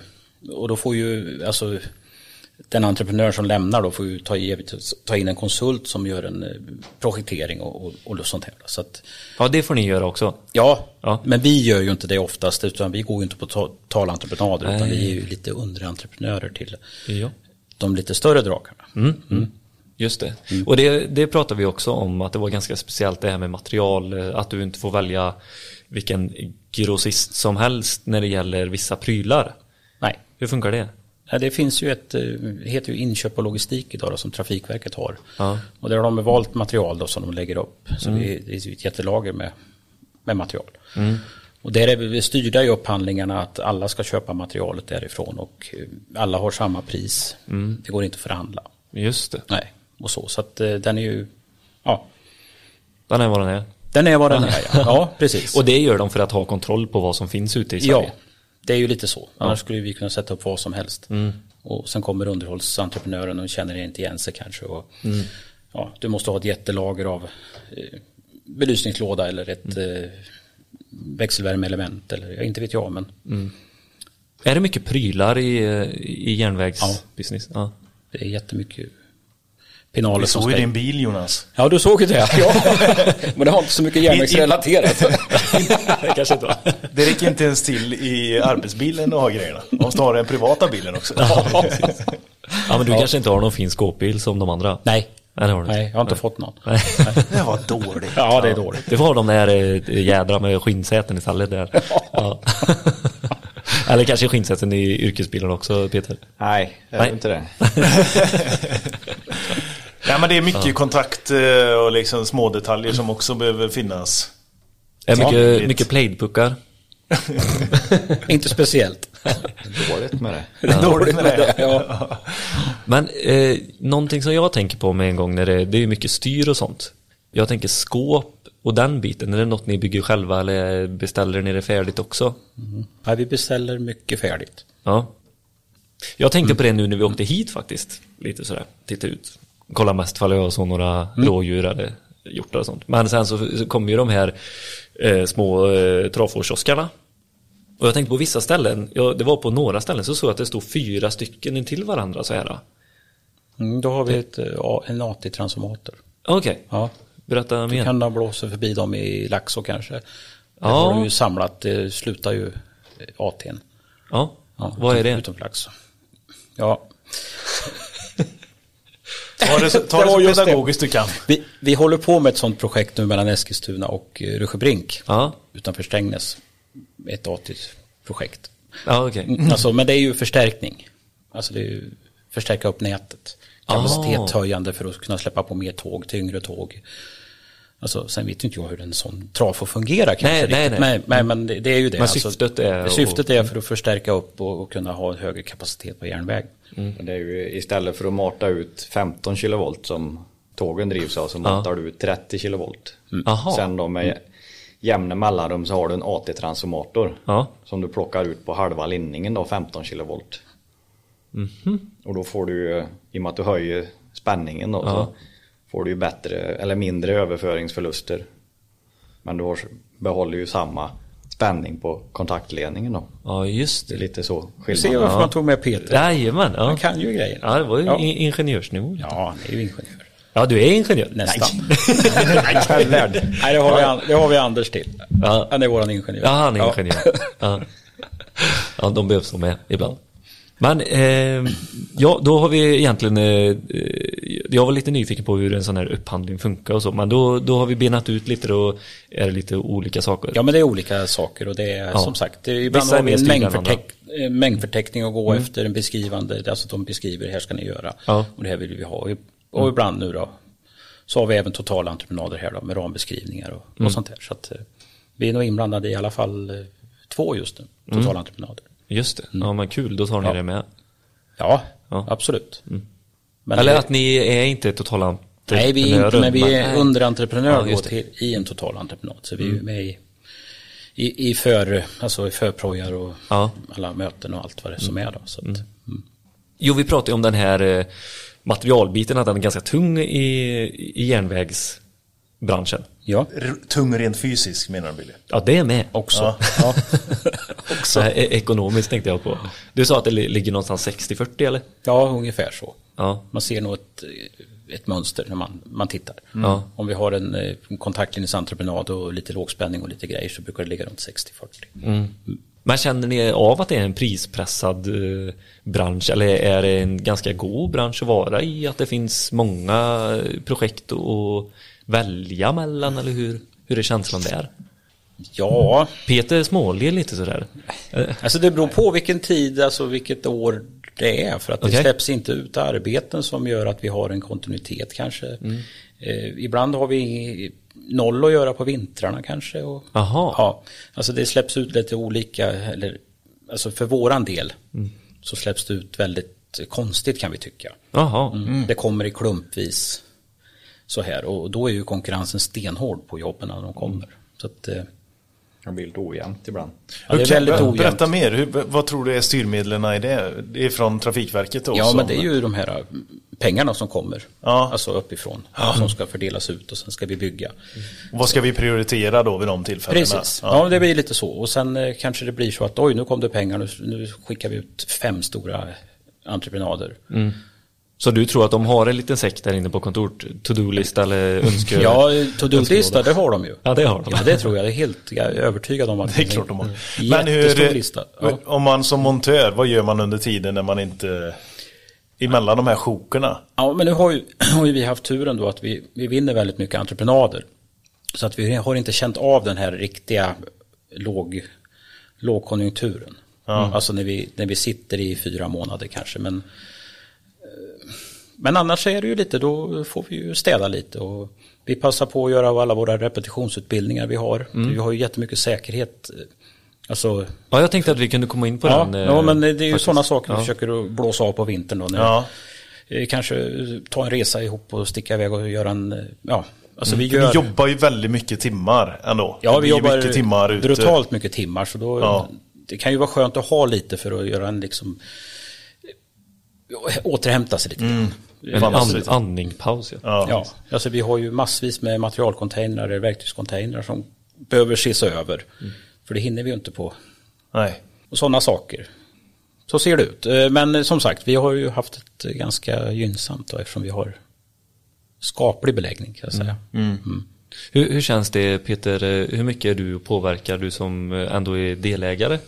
och då får ju alltså den entreprenör som lämnar då får ju ta, ta in en konsult som gör en eh, projektering och, och, och sånt här. Så att, Ja, det får ni göra också. Ja, Ja. men vi gör ju inte det oftast utan vi går ju inte på ta- talentreprenader utan vi är ju lite underentreprenörer till Ja. de lite större drakarna. Just det. Mm. Och det, det pratar vi också om, att det var ganska speciellt det här med material, eh, att du inte får välja vilken grossist som helst när det gäller vissa prylar. Hur funkar det? Ja, det finns ju ett, eh, det heter ju inköp och logistik idag då, som Trafikverket har. Ja. Och där har de valt material då som de lägger upp. Så är, det är ett jättelager med, med material. Och där är vi styrda i upphandlingarna att alla ska köpa materialet därifrån och eh, alla har samma pris. Det går inte att förhandla. Just det. Nej, och så. Så att eh, den är ju, ja, Den är vad den är. den är vad den är. Ja, ja precis. Och det gör de för att ha kontroll på vad som finns ute i Sverige. ja, det är ju lite så. Annars skulle vi kunna sätta upp vad som helst. Och sen kommer underhållsentreprenören och känner inte igen sig kanske. Och, ja, du måste ha ett jättelager av eh, belysningslåda eller ett eh, växelvärmeelement eller ja, inte vet jag men Är det mycket prylar i, eh, i järnvägsbusiness? Ja. det är jättemycket pinaler Vi som såg ju din bil Jonas. Ja, du såg ju det. Ja. men det har inte så mycket järnvägsrelaterat. det kanske inte var. Det räcker inte ens till i arbetsbilen att ha grejerna. Man måste ha den privata bilen också. Ja, men du kanske inte har någon fin skåpbil som de andra? Nej. Nej, har. Nej, jag har inte fått någon. Nej. Det var dåligt. Ja, det är dåligt. Det var de där eh, jädra med skinnsäten istället där. Ja. Eller kanske skinnsäten i yrkesbilen också, Peter? Nej, jag Nej. är inte det. Nej, men det är mycket kontakt eh, och liksom små detaljer som också behöver finnas. Är mycket, mycket plaidpuckar? Inte speciellt. Dåligt med det. Är dåligt med det. Ja. Men eh, någonting som jag tänker på med en gång när det, det är mycket styr och sånt. Jag tänker skåp och den biten. Är det något ni bygger själva eller beställer ni det färdigt också? Ja, vi beställer mycket färdigt. Ja. Jag tänkte på det nu när vi åkte hit faktiskt. Lite sådär, titta ut. Kolla mest fall jag såg några rådjur eller hjortar och sånt. Men sen så, så kommer ju de här eh, små eh, trafårkioskarna. Och jag tänkte på vissa ställen, ja, det var på några ställen så såg jag att det stod fyra stycken intill varandra så här. Mm, då har vi ett, ja, en AT-transformator. Okej, Ja. berätta Du mer. kan ha blåser förbi dem i Laxå kanske. Där Ja. har du ju samlat, det slutar ju eh, AT'n. Ja, Ja, vad är det? Utom Laxå. Ja, Ta det, så- ta Det så just det. pedagogiskt du kan. vi, vi håller på med ett sånt projekt nu mellan Eskilstuna och eh, Rösjebrink. Ja, Utanför Strängnäs. Ett AT-projekt. ja okej. Mm, Alltså, men det är ju förstärkning. Alltså det är ju förstärka upp nätet. Kapacitetshöjande för att kunna släppa på mer tåg, tyngre tåg. Alltså, sen vet ju inte jag hur en sån trafo fungerar kanske Nej, nej, nej. Men, men det, det är ju det. Alltså, Men syftet är att- Syftet är för att förstärka upp och, och kunna ha högre kapacitet på järnväg. Men Det är ju istället för att mata ut 15 kilovolt som tågen drivs av så matar du ut 30 kilovolt. Jaha. Sen då med jämna mellanrum så har du en AT-transformator. Ja. Som du plockar ut på halva linningen då 15 kilovolt. Mhm. Och då får du ju, i och med att du höjer spänningen då, så får du ju bättre eller mindre överföringsförluster. Men du har, behåller ju samma spänning på kontaktledningen då. Ja, just Det är det. lite så Du ser varför man tog med Peter. Jajamän. Ja. Han kan ju grejer. Ja, det var ju Ja. in- ingenjörsnivå. Ja. Ja, han är ju ingenjör. du är ingenjör? Nästan. Nej, det har, vi, det har vi Anders till. Ja. Han är våran ingenjör. Ja, han är ingenjör. Ja. Ja, de behövs nog med ibland. Men eh, ja, då har vi egentligen, eh, jag var lite nyfiken på hur en sån här upphandling funkar och så, men då, då har vi benat ut lite och är det lite olika saker. Ja men det är olika saker och det är Ja. som sagt, det är, ibland Vissa är har vi en mängdförteck, eh, mängdförteckning att gå efter, en beskrivande, alltså de beskriver det här ska ni göra. Ja. Och det här vill vi ha. Och ibland nu då, så har vi även totala entreprenader här då med rambeskrivningar och, och sånt där. Så att eh, vi är nog inblandade i alla fall eh, två just nu, totala entreprenader. Just det, ja men kul, då tar ni Ja. det med. Ja, Ja. absolut. Men Eller det- att ni är inte totala Nej, vi är inte, men vi är Nej. underentreprenör Ja, till, i en total entreprenad. Så vi är ju med i, i, i, för, alltså i förprojar och Ja. alla möten och allt vad det är som är då. Så att, mm. Jo, vi pratade om den här eh, materialbiten, att den är ganska tung i, i järnvägsbranschen. Ja, R- Tung rent fysiskt menar du Billy? Ja, det är med. också. Ja. Ja. Så här, e- ekonomiskt tänkte jag på. Du sa att det li- ligger någonstans 60-40 eller? ja, ungefär så. Ja. Man ser nog ett, ett mönster när man, man tittar. Ja. Om vi har en, eh, en kontaktlinjesentreprenad och lite lågspänning och lite grejer så brukar det ligga runt 60-40. Men känner ni av att det är en prispressad eh, bransch eller är det en ganska god bransch att vara i? Att det finns många eh, projekt att välja mellan eller hur, hur är känslan där? Ja, Peter småler lite sådär. Eh, Alltså det beror på vilken tid, alltså vilket år det är. För att det Okej. släpps inte ut arbeten som gör att vi har en kontinuitet kanske. Mm. Eh, ibland har vi noll att göra på vintrarna kanske. Och, Jaha. Ja, alltså det släpps ut lite olika, eller alltså för våran del Mm. så släpps det ut väldigt konstigt kan vi tycka. Jaha. Mm. Det kommer i klumpvis så här och då är ju konkurrensen stenhård på jobben när de kommer. Så att, Det blir lite ojämnt ibland. ja, det är väldigt ojämnt. Berätta mer, Hur, vad tror du är styrmedlen i det? Det är från Trafikverket också? Ja, men det är ju de här äh, pengarna som kommer. Ja. Alltså uppifrån. Som ska fördelas ut och sen ska vi bygga. Vad ska vi prioritera då vid de tillfällena? Precis. Ja. det blir lite så. Och sen eh, kanske det blir så att oj, nu kom det pengar. Nu, nu skickar vi ut fem stora entreprenader. Så du tror att de har en liten säck där inne på kontor, to-do-lista eller önske... Ja, to-do-lista, det har de ju. Ja, det har de. Ja, det tror jag. Det är helt jag är övertygad om att Det är klart de har. Men Jättestor lista. Ja. om man som montör, vad gör man under tiden när man inte... Emellan de här sjokerna? Ja, men nu har ju, har ju vi haft turen då att vi, vi vinner väldigt mycket entreprenader. Så att vi har inte känt av den här riktiga låg, lågkonjunkturen. Alltså när vi, när vi sitter i fyra månader kanske. Men, men annars är det ju lite, då får vi ju städa lite. Och vi passar på att göra alla våra repetitionsutbildningar vi har. Vi har ju jättemycket säkerhet. Alltså, Ja, jag tänkte att vi kunde komma in på ja, den. eh, ja, men det är ju sådana saker vi Ja. försöker att blåsa av på vintern. Då, när, Ja. Eh, Kanske ta en resa ihop och sticka iväg och göra en, eh, ja, alltså vi För gör... Ni jobbar ju väldigt mycket timmar ändå. ja, vi jobbar mycket timmar ute. brutalt mycket timmar så då, Ja. det kan ju vara skönt att ha lite för att göra en liksom, eh, återhämta sig lite. Mm. En and, lite. andningpaus. Ja. Ja. Ja, alltså vi har ju massvis med materialcontainrar, verktygscontainrar som behöver ses över. Mm. För det hinner vi ju inte på. Nej. Och sådana saker. Så ser det ut. Eh, Men eh, som sagt, vi har ju haft ett ganska gynnsamt då, eftersom vi har skaplig beläggning kan jag säga. Mm. Hur, hur känns det Peter, eh, hur mycket är du påverkar du som ändå är delägare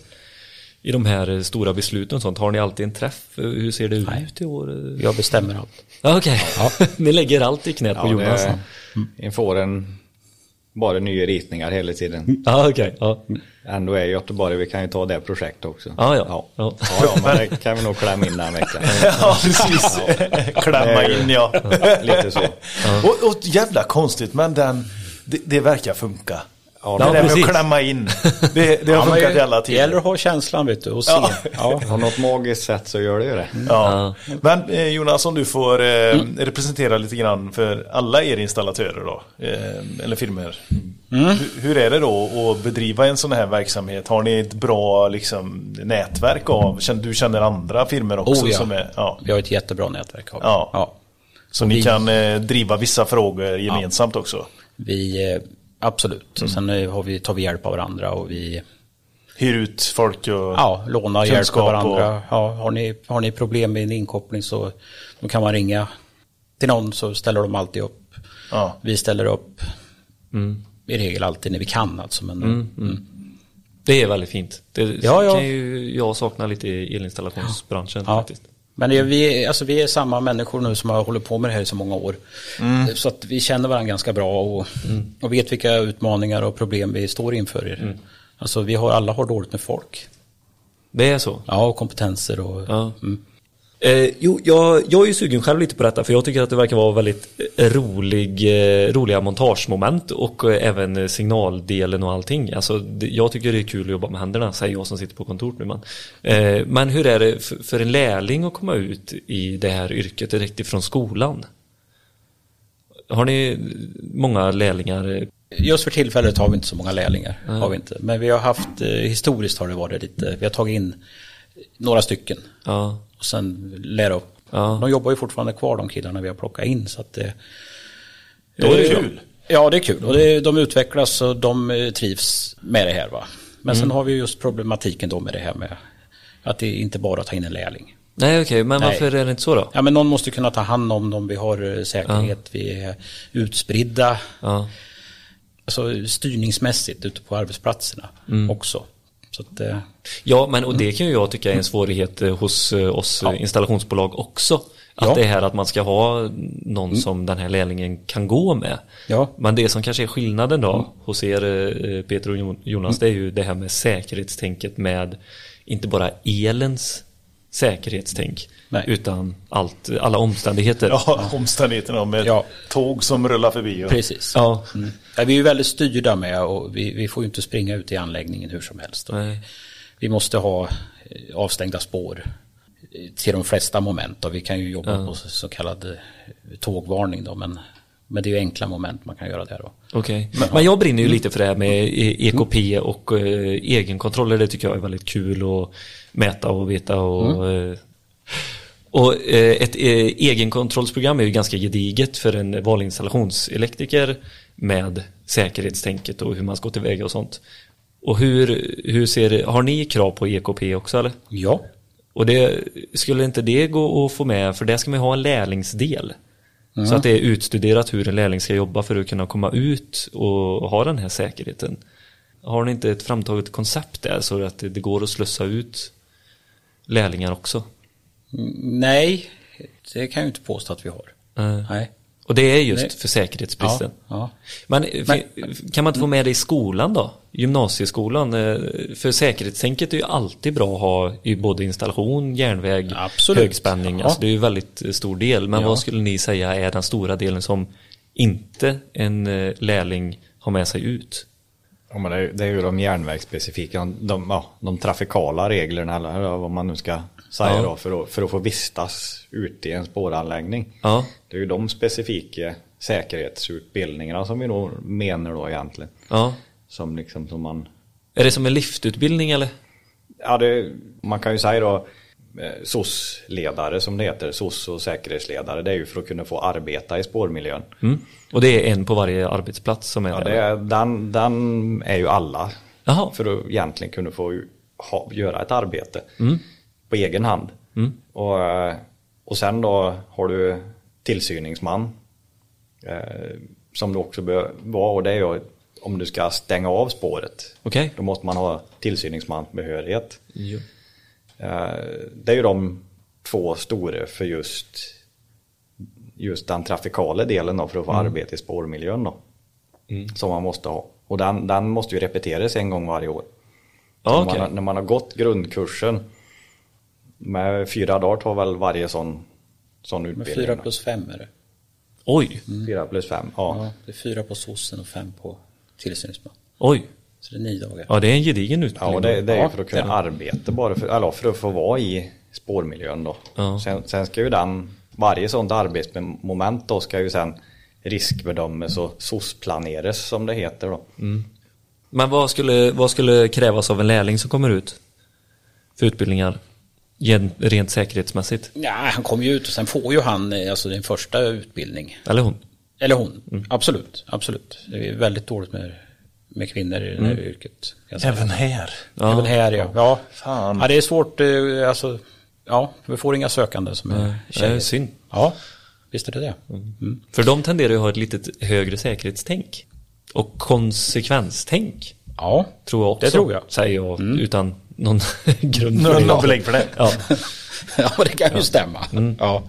i de här eh, stora besluten och sånt? Har ni alltid en träff? Eh, Hur ser det Nej. ut i år? Jag bestämmer allt. Ja, Okej, ni lägger allt i knät på Ja, Jonas? det, en får en, bara nya ritningar hela tiden. Ja, okej. Ja. Ändå är Göteborg, vi kan ju ta det projektet också. Ja, ja. ja. Ja. Ja, ja, men det kan vi nog klämma in den veckan. Ja, precis. Klämma är ju- in ja. Lite så. Och, och jävla konstigt, men den, det, det verkar funka. Ja, det Ja, där med att klämma in, det, det har Ja, funkat i alla Det gäller att ha känslan vet du och se. Ja. Ja. På något magiskt sätt så gör det ju det. Ja. Men eh, Jonas, om du får eh, representera lite grann för alla er installatörer då, eh, eller firmor. Hur, hur är det då att bedriva en sån här verksamhet? Har ni ett bra liksom, nätverk av, du känner andra firmor också Oh, ja. som är, ja, Vi har ett jättebra nätverk. Av. Ja. Ja. så ni vi- kan eh, driva vissa frågor gemensamt också? Vi, absolut. Och sen har vi, tar vi hjälp av varandra och vi Hyr ut folk och... ja, lånar hjälp av varandra. och- Ja, har, ni, har ni problem med en inkoppling så då kan man ringa till någon så ställer de alltid upp. Ja. Vi ställer upp i regel alltid när vi kan alltså. Men, mm. Det Det är väldigt fint. Det Ja, ja. kan ju jag sakna lite i elinstallationsbranschen Ja. faktiskt. Men det vi, alltså, vi är samma människor nu som har hållit på med det här i så många år. Så att vi känner varandra ganska bra och, och vet vilka utmaningar och problem vi står inför. Alltså vi har, alla har dåligt med folk. Det är så. Ja, och kompetenser och... Ja. Eh, jo, jag, jag är ju sugen själv lite på detta för jag tycker att det verkar vara väldigt eh, rolig, eh, roliga montagemoment och eh, även signaldelen och allting. Alltså, det, jag tycker det är kul att jobba med händerna, säger jag som sitter på kontoret nu. Men, eh, men hur är det för, för en lärling att komma ut i det här yrket direkt ifrån skolan? Har ni många lärlingar? Just för tillfället har vi inte så många lärlingar. Har vi inte. Men vi har haft, eh, historiskt har det varit lite, vi har tagit in några stycken. Ja, Och sen lära upp. Ja. De jobbar ju fortfarande kvar de killarna vi har plockat in. Så att det, Då är det Eh, kul. Ja, det är kul. Och det, de utvecklas och de eh, trivs med det här. Va? Men Mm. sen har vi just problematiken då med det här med att det inte bara att ta in en lärling. nej okej, men Nej. varför är det inte så då? Ja, men någon måste kunna ta hand om dem. Vi har eh, säkerhet, vi är utspridda. Ja. Alltså styrningsmässigt ute på arbetsplatserna Mm. också. Att, eh, Ja, men och det kan ju jag tycka är en svårighet eh, hos eh, oss Ja. installationsbolag också. Att Ja. det här att man ska ha någon som den här lärlingen kan gå med. Ja. Men det som kanske är skillnaden då hos er Peter och Jon- Jonas det är ju det här med säkerhetstänket med inte bara elens säkerhetstänk Nej. utan allt, alla omständigheter. Ja, omständigheterna med Ja. tåg som rullar förbi. Och... precis. Ja. Mm. Ja, vi är ju väldigt styrda med och vi, vi får ju inte springa ut i anläggningen hur som helst. Vi måste ha eh, avstängda spår eh, till de flesta moment och vi kan ju jobba Ja. på så så kallad eh, tågvarning då men, men det är ju enkla moment man kan göra där då. Okej, men jag brinner ju lite för det här med E- EKP och eh, egenkontroller. Det tycker jag är väldigt kul att mäta och veta och eh, och eh, ett eh, egenkontrollsprogram är ju ganska gediget för en vanlig installationselektriker med säkerhetstänket och hur man ska gå tillväga och sånt. Och hur, hur ser, har ni krav på EKP också eller? Ja, Och det, skulle inte det gå att få med, för där ska man ju ha en lärlingsdel. Så att det är utstuderat hur en lärling ska jobba för att kunna komma ut och ha den här säkerheten. Har ni inte ett framtaget koncept där så att det, går att slussa ut lärlingar också? Mm, nej, det kan jag ju inte påstå att vi har. Eh, Nej. Och det är just Nej. för säkerhetsbristen. Ja, ja. Men, f- kan man inte få med det i skolan då? Gymnasieskolan? Eh, För säkerhetstänket är ju alltid bra att ha i både installation, järnväg, Absolut. högspänning. Ja. Alltså det är ju väldigt eh, stor del. Men Ja. vad skulle ni säga är den stora delen som inte en eh, lärling har med sig ut? Ja, men det, är, det är ju de järnvägsspecifika, de, ja, de trafikala reglerna eller vad man nu ska säga Ja. då för att, för att få vistas ute i en spåranläggning. Ja, Det är ju de specifika säkerhetsutbildningarna som vi nog menar då egentligen. ja. Som liksom som man, Är det som en liftutbildning eller? ja det, man kan ju säga då eh, SOS-ledare som det heter, SOS och säkerhetsledare, det är ju för att kunna få arbeta i spårmiljön. Mm. Och det är en på varje arbetsplats som är Ja, det? är, den, den är ju alla Jaha. för att egentligen kunna få ha, göra ett arbete på egen hand. Och, eh, och sen då har du tillsyningsman eh, som du också bör vara och det är ju om du ska stänga av spåret. Okej. Då måste man ha tillsyningsmansbehörighet. Jo. Eh, det är ju de två stora för just, just den trafikala delen då, för att få arbete i spårmiljön då. Som man måste ha. Och den, den måste ju repeteras en gång varje år. Ja, när, man, när man har gått grundkursen med fyra dagar tar väl varje sån, sån Med utbildning. fyra då. plus fem är det. Oj, Fyra plus fem, ja. Ja, det är fyra på sossen och fem på tillsyningsman. oj. Så det är nio dagar. Ja, det är en gedigen Ja, utbildning. och det, det är Ja, för att kunna är arbeta bara för, eller för att få vara i spårmiljön då. Ja. Sen, sen ska ju den, varje sånt arbetsmoment då ska ju sen riskbedömas och SOS-planeras som det heter då. Men vad skulle, vad skulle krävas av en lärling som kommer ut för utbildningar? Gen- Rent säkerhetsmässigt. Ja, han kommer ju ut och sen får ju han eh, alltså din första utbildning. Eller hon? Eller hon. Absolut, absolut. Det är väldigt dåligt med, med kvinnor i det här yrket. jag säga. Även här. Ja. Även här ja. Ja. Fan. ja, det är svårt. eh, Alltså, ja, vi får inga sökande som är Det är tjejer. synd. Ja, visst är det det. Mm. För de tenderar ju att ha ett lite högre säkerhetstänk. Och konsekvenstänk. Ja, Tror jag också. det tror jag. Säger jag utan någon grund för det. någon belägg för det? Ja. ja, det kan ju stämma. Ja.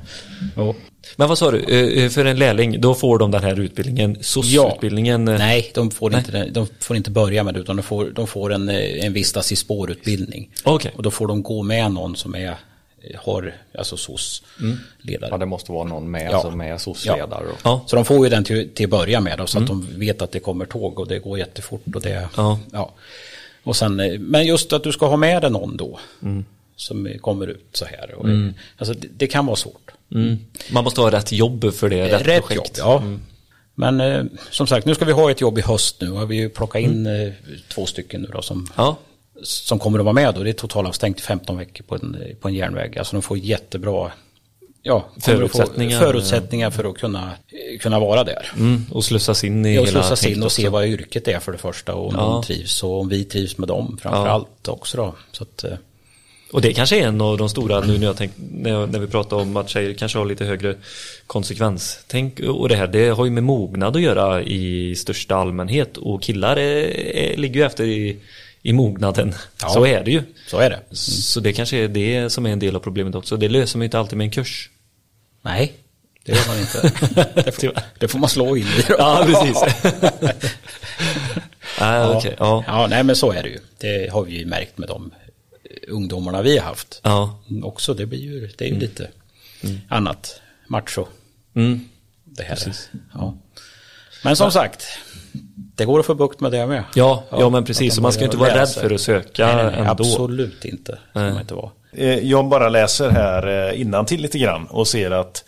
Jo. Men vad sa du, Eh, eh, för en lärling, då får de den här utbildningen, SOS-utbildningen? eh, Nej, de får, Inte, det- de får inte börja med det utan de får, de får en, en vistas i spårutbildning. Okej. Och då får de gå med någon som är, har, alltså SOS-ledare. Ja, det måste vara någon med Ja. som är SOS-ledare. då. Ja. Så de får ju den till, till att börja med då, så att de vet att det kommer tåg och det går jättefort. Och det, Ja. Och sen, eh, men just att du ska ha med dig någon då. Som kommer ut så här. Och, Alltså det, det kan vara svårt. Mm. Man måste ha rätt jobb för det, rätt, Rätt projekt. jobb, ja. Men eh, som sagt, nu ska vi ha ett jobb i höst nu. Har vi ju plockat in eh, två stycken nu då som, Ja. som kommer att vara med. Då. Det är totalavstängt 15 veckor på en, på en järnväg. Alltså de får jättebra ja, Förutsättningar. förutsättningar för att kunna, kunna vara där. Mm. Och slussas in i Ja, och hela slussas in och se vad yrket är för det första och om Ja. de trivs och om vi trivs med dem framför Ja. allt också då. Så att, eh, Och det kanske är en av de stora, nu när, jag tänk, när, när vi pratar om att tjejer kanske har lite högre konsekvenstänk och det här, det har ju med mognad att göra i största allmänhet och killar är, är, ligger ju efter i, i mognaden. Ja. Så är det ju. så är det. Så det kanske är det som är en del av problemet också. Det löser man inte alltid med en kurs. Nej, det gör man inte. det, får, det får man slå in i. då. Ja, precis. Nej, okej. Ja. Ja, nej men så är det ju. Det har vi ju märkt med de ungdomarna vi har haft. Ja. Också, det blir ju, det är ju lite annat. Macho. Mm. Det här. Ja. Men som sagt, det går att få bukt med det med. Ja, ja, men precis. Så man ska inte vara rädd för att söka nej, nej, nej, ändå. Absolut inte. Ska man inte vara. Eh, Jag bara läser här innan till lite grann och ser att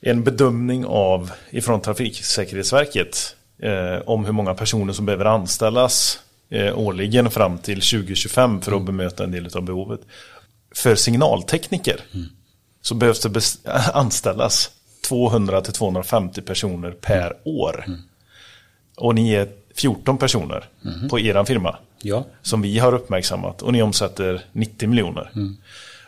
en bedömning av ifrån Trafiksäkerhetsverket eh, om hur många personer som behöver anställas eh, årligen fram till 2025 för att bemöta en del av behovet. För signaltekniker så behövs det anställas 200 till 250 personer per år. Och ni är 14 personer på er firma Ja. som vi har uppmärksammat och ni omsätter 90 miljoner.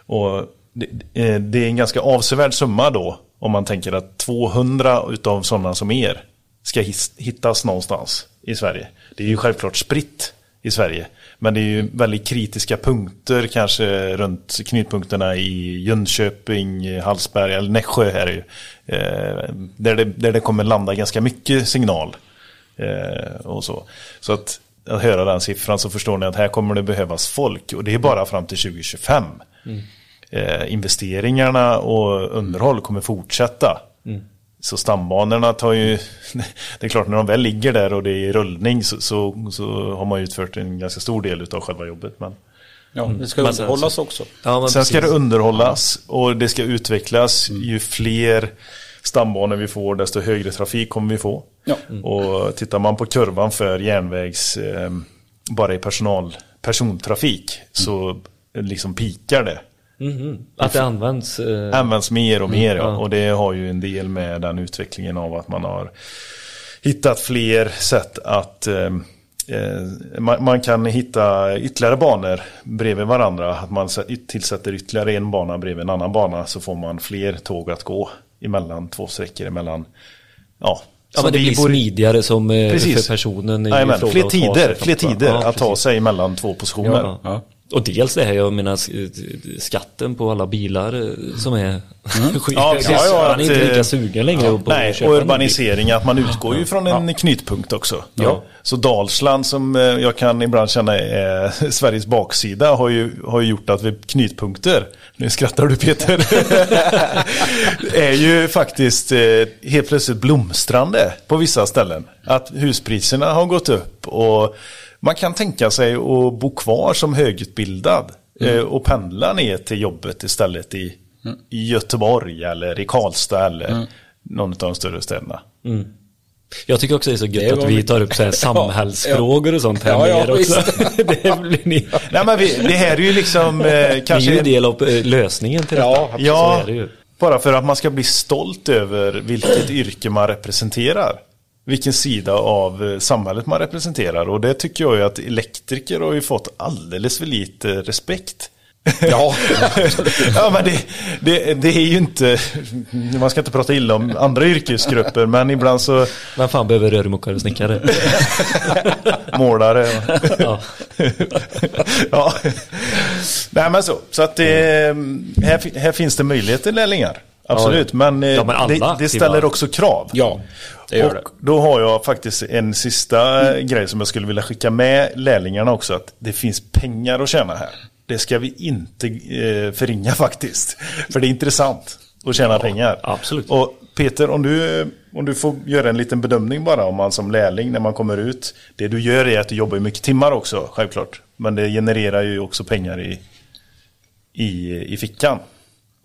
Och det, eh, det är en ganska avsevärd summa då om man tänker att 200 utav sådana som er ska hittas någonstans i Sverige. Det är ju självklart spritt i Sverige. Men det är ju väldigt kritiska punkter kanske runt knutpunkterna i Jönköping, Hallsberg eller Nässjö är det ju. Eh, där, det, där det kommer landa ganska mycket signal. Eh, och så. så att, att höra den siffran så förstår ni att här kommer det behövas folk. Och det är bara fram till 2025. Eh, investeringarna och underhåll kommer fortsätta. Så stambanorna tar ju, det är klart när de väl ligger där och det är i rullning så, så, så har man utfört en ganska stor del av själva jobbet. Men Ja, det ska Men underhållas också. Ja, men Sen ska det precis. underhållas och det ska utvecklas. Ju fler stambanor vi får desto högre trafik kommer vi få. Ja. Och tittar man på kurvan för järnvägs, eh, bara i personal, persontrafik så liksom pikar det. Att det används. Eh, Används mer och mer ja. ja. Och det har ju en del med den utvecklingen av att man har hittat fler sätt att eh, eh, man, man kan hitta ytterligare banor bredvid varandra. Att man sä- tillsätter ytterligare en bana bredvid en annan bana så får man fler tåg att gå emellan två sträckor emellan. Ja, ja, men det blir smidigare som eh, Precis. för personen i fråga fler tider, fler tider Ja, att ta sig mellan två positioner. Ja, ja. Och dels det här, jag menar sk- skatten på alla bilar eh, som är skit. Ja, precis. Ja, ja, Man är inte lika eh, sugen längre på Nej, att köpa och urbanisering, att man utgår ju från en knutpunkt också. Ja. Så Dalsland som eh, jag kan ibland känna är Sveriges baksida har ju, har ju gjort att vi knutpunkter, nu skrattar du Peter, är ju faktiskt eh, helt plötsligt blomstrande på vissa ställen. Att huspriserna har gått upp och man kan tänka sig att bo kvar som högutbildad eh, och pendla ner till jobbet istället i, i Göteborg eller i Karlstad eller någon av de större städerna. Jag tycker också det är så gött att vi tar upp så här samhällsfrågor och sånt här Ja, ja, med er också. det blir ni. Nej men vi, det här är ju liksom eh, Ni är ju kanske... en del av eh, lösningen till detta. Ja, Ja, är det ju. bara för att man ska bli stolt över vilket yrke man representerar. Vilken sida av eh, samhället man representerar. Och det tycker jag ju att elektriker har ju fått alldeles för lite respekt. Ja, ja, men det, det, det är ju inte, man ska inte prata illa om andra yrkesgrupper, men ibland så Vem fan behöver rörmokare och snickare? målare. ja. ja. Nej men så, så att det, här, här finns det möjlighet till lärlingar. Absolut, men, eh, Ja, men det, det ställer också krav. ja det gör och det. då har jag faktiskt en sista grej som jag skulle vilja skicka med lärlingarna också. Att det finns pengar att tjäna här. Det ska vi inte eh, förringa faktiskt. För det är intressant att tjäna pengar. absolut. Och Peter, om du, om du får göra en liten bedömning bara om man som lärling när man kommer ut. Det du gör är att du jobbar mycket timmar också, självklart. Men det genererar ju också pengar i, i, i fickan.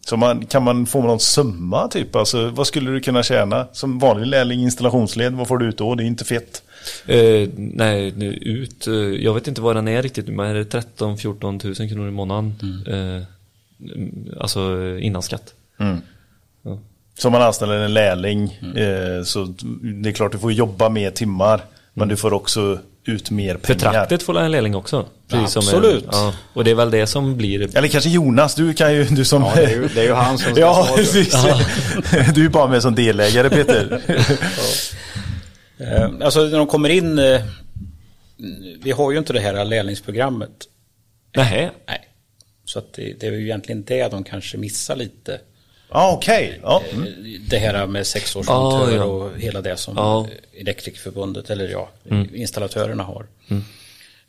Så man, kan man få någon summa typ? Alltså, vad skulle du kunna tjäna? Som vanlig lärling installationsled, vad får du ut då? Det är inte fett. Eh, nej, nu ut. Eh, jag vet inte vad den är riktigt, men är det 13-14 tusen kronor i månaden? Eh, alltså innan skatt. Ja. Så man anställer en lärling eh, så det är klart du får jobba mer timmar. Men du får också ut mer För pengar. traktet får en lärling också. Absolut. En, ja, och det är väl det som blir... Eller kanske Jonas, du kan ju, du som... Ja, det är ju, det är ju han som ska Ja, för. precis. Du är bara med som delägare Peter. Eh, Alltså när de kommer in, eh, vi har ju inte det här lärlingsprogrammet. Nej. Nej. Så att det, det är ju egentligen det de kanske missar lite. Ja, okej. Ja. Eh, Det här med sexårsmontör Ah, ja. och hela det som Ja. Elektrikerförbundet eller ja, installatörerna har.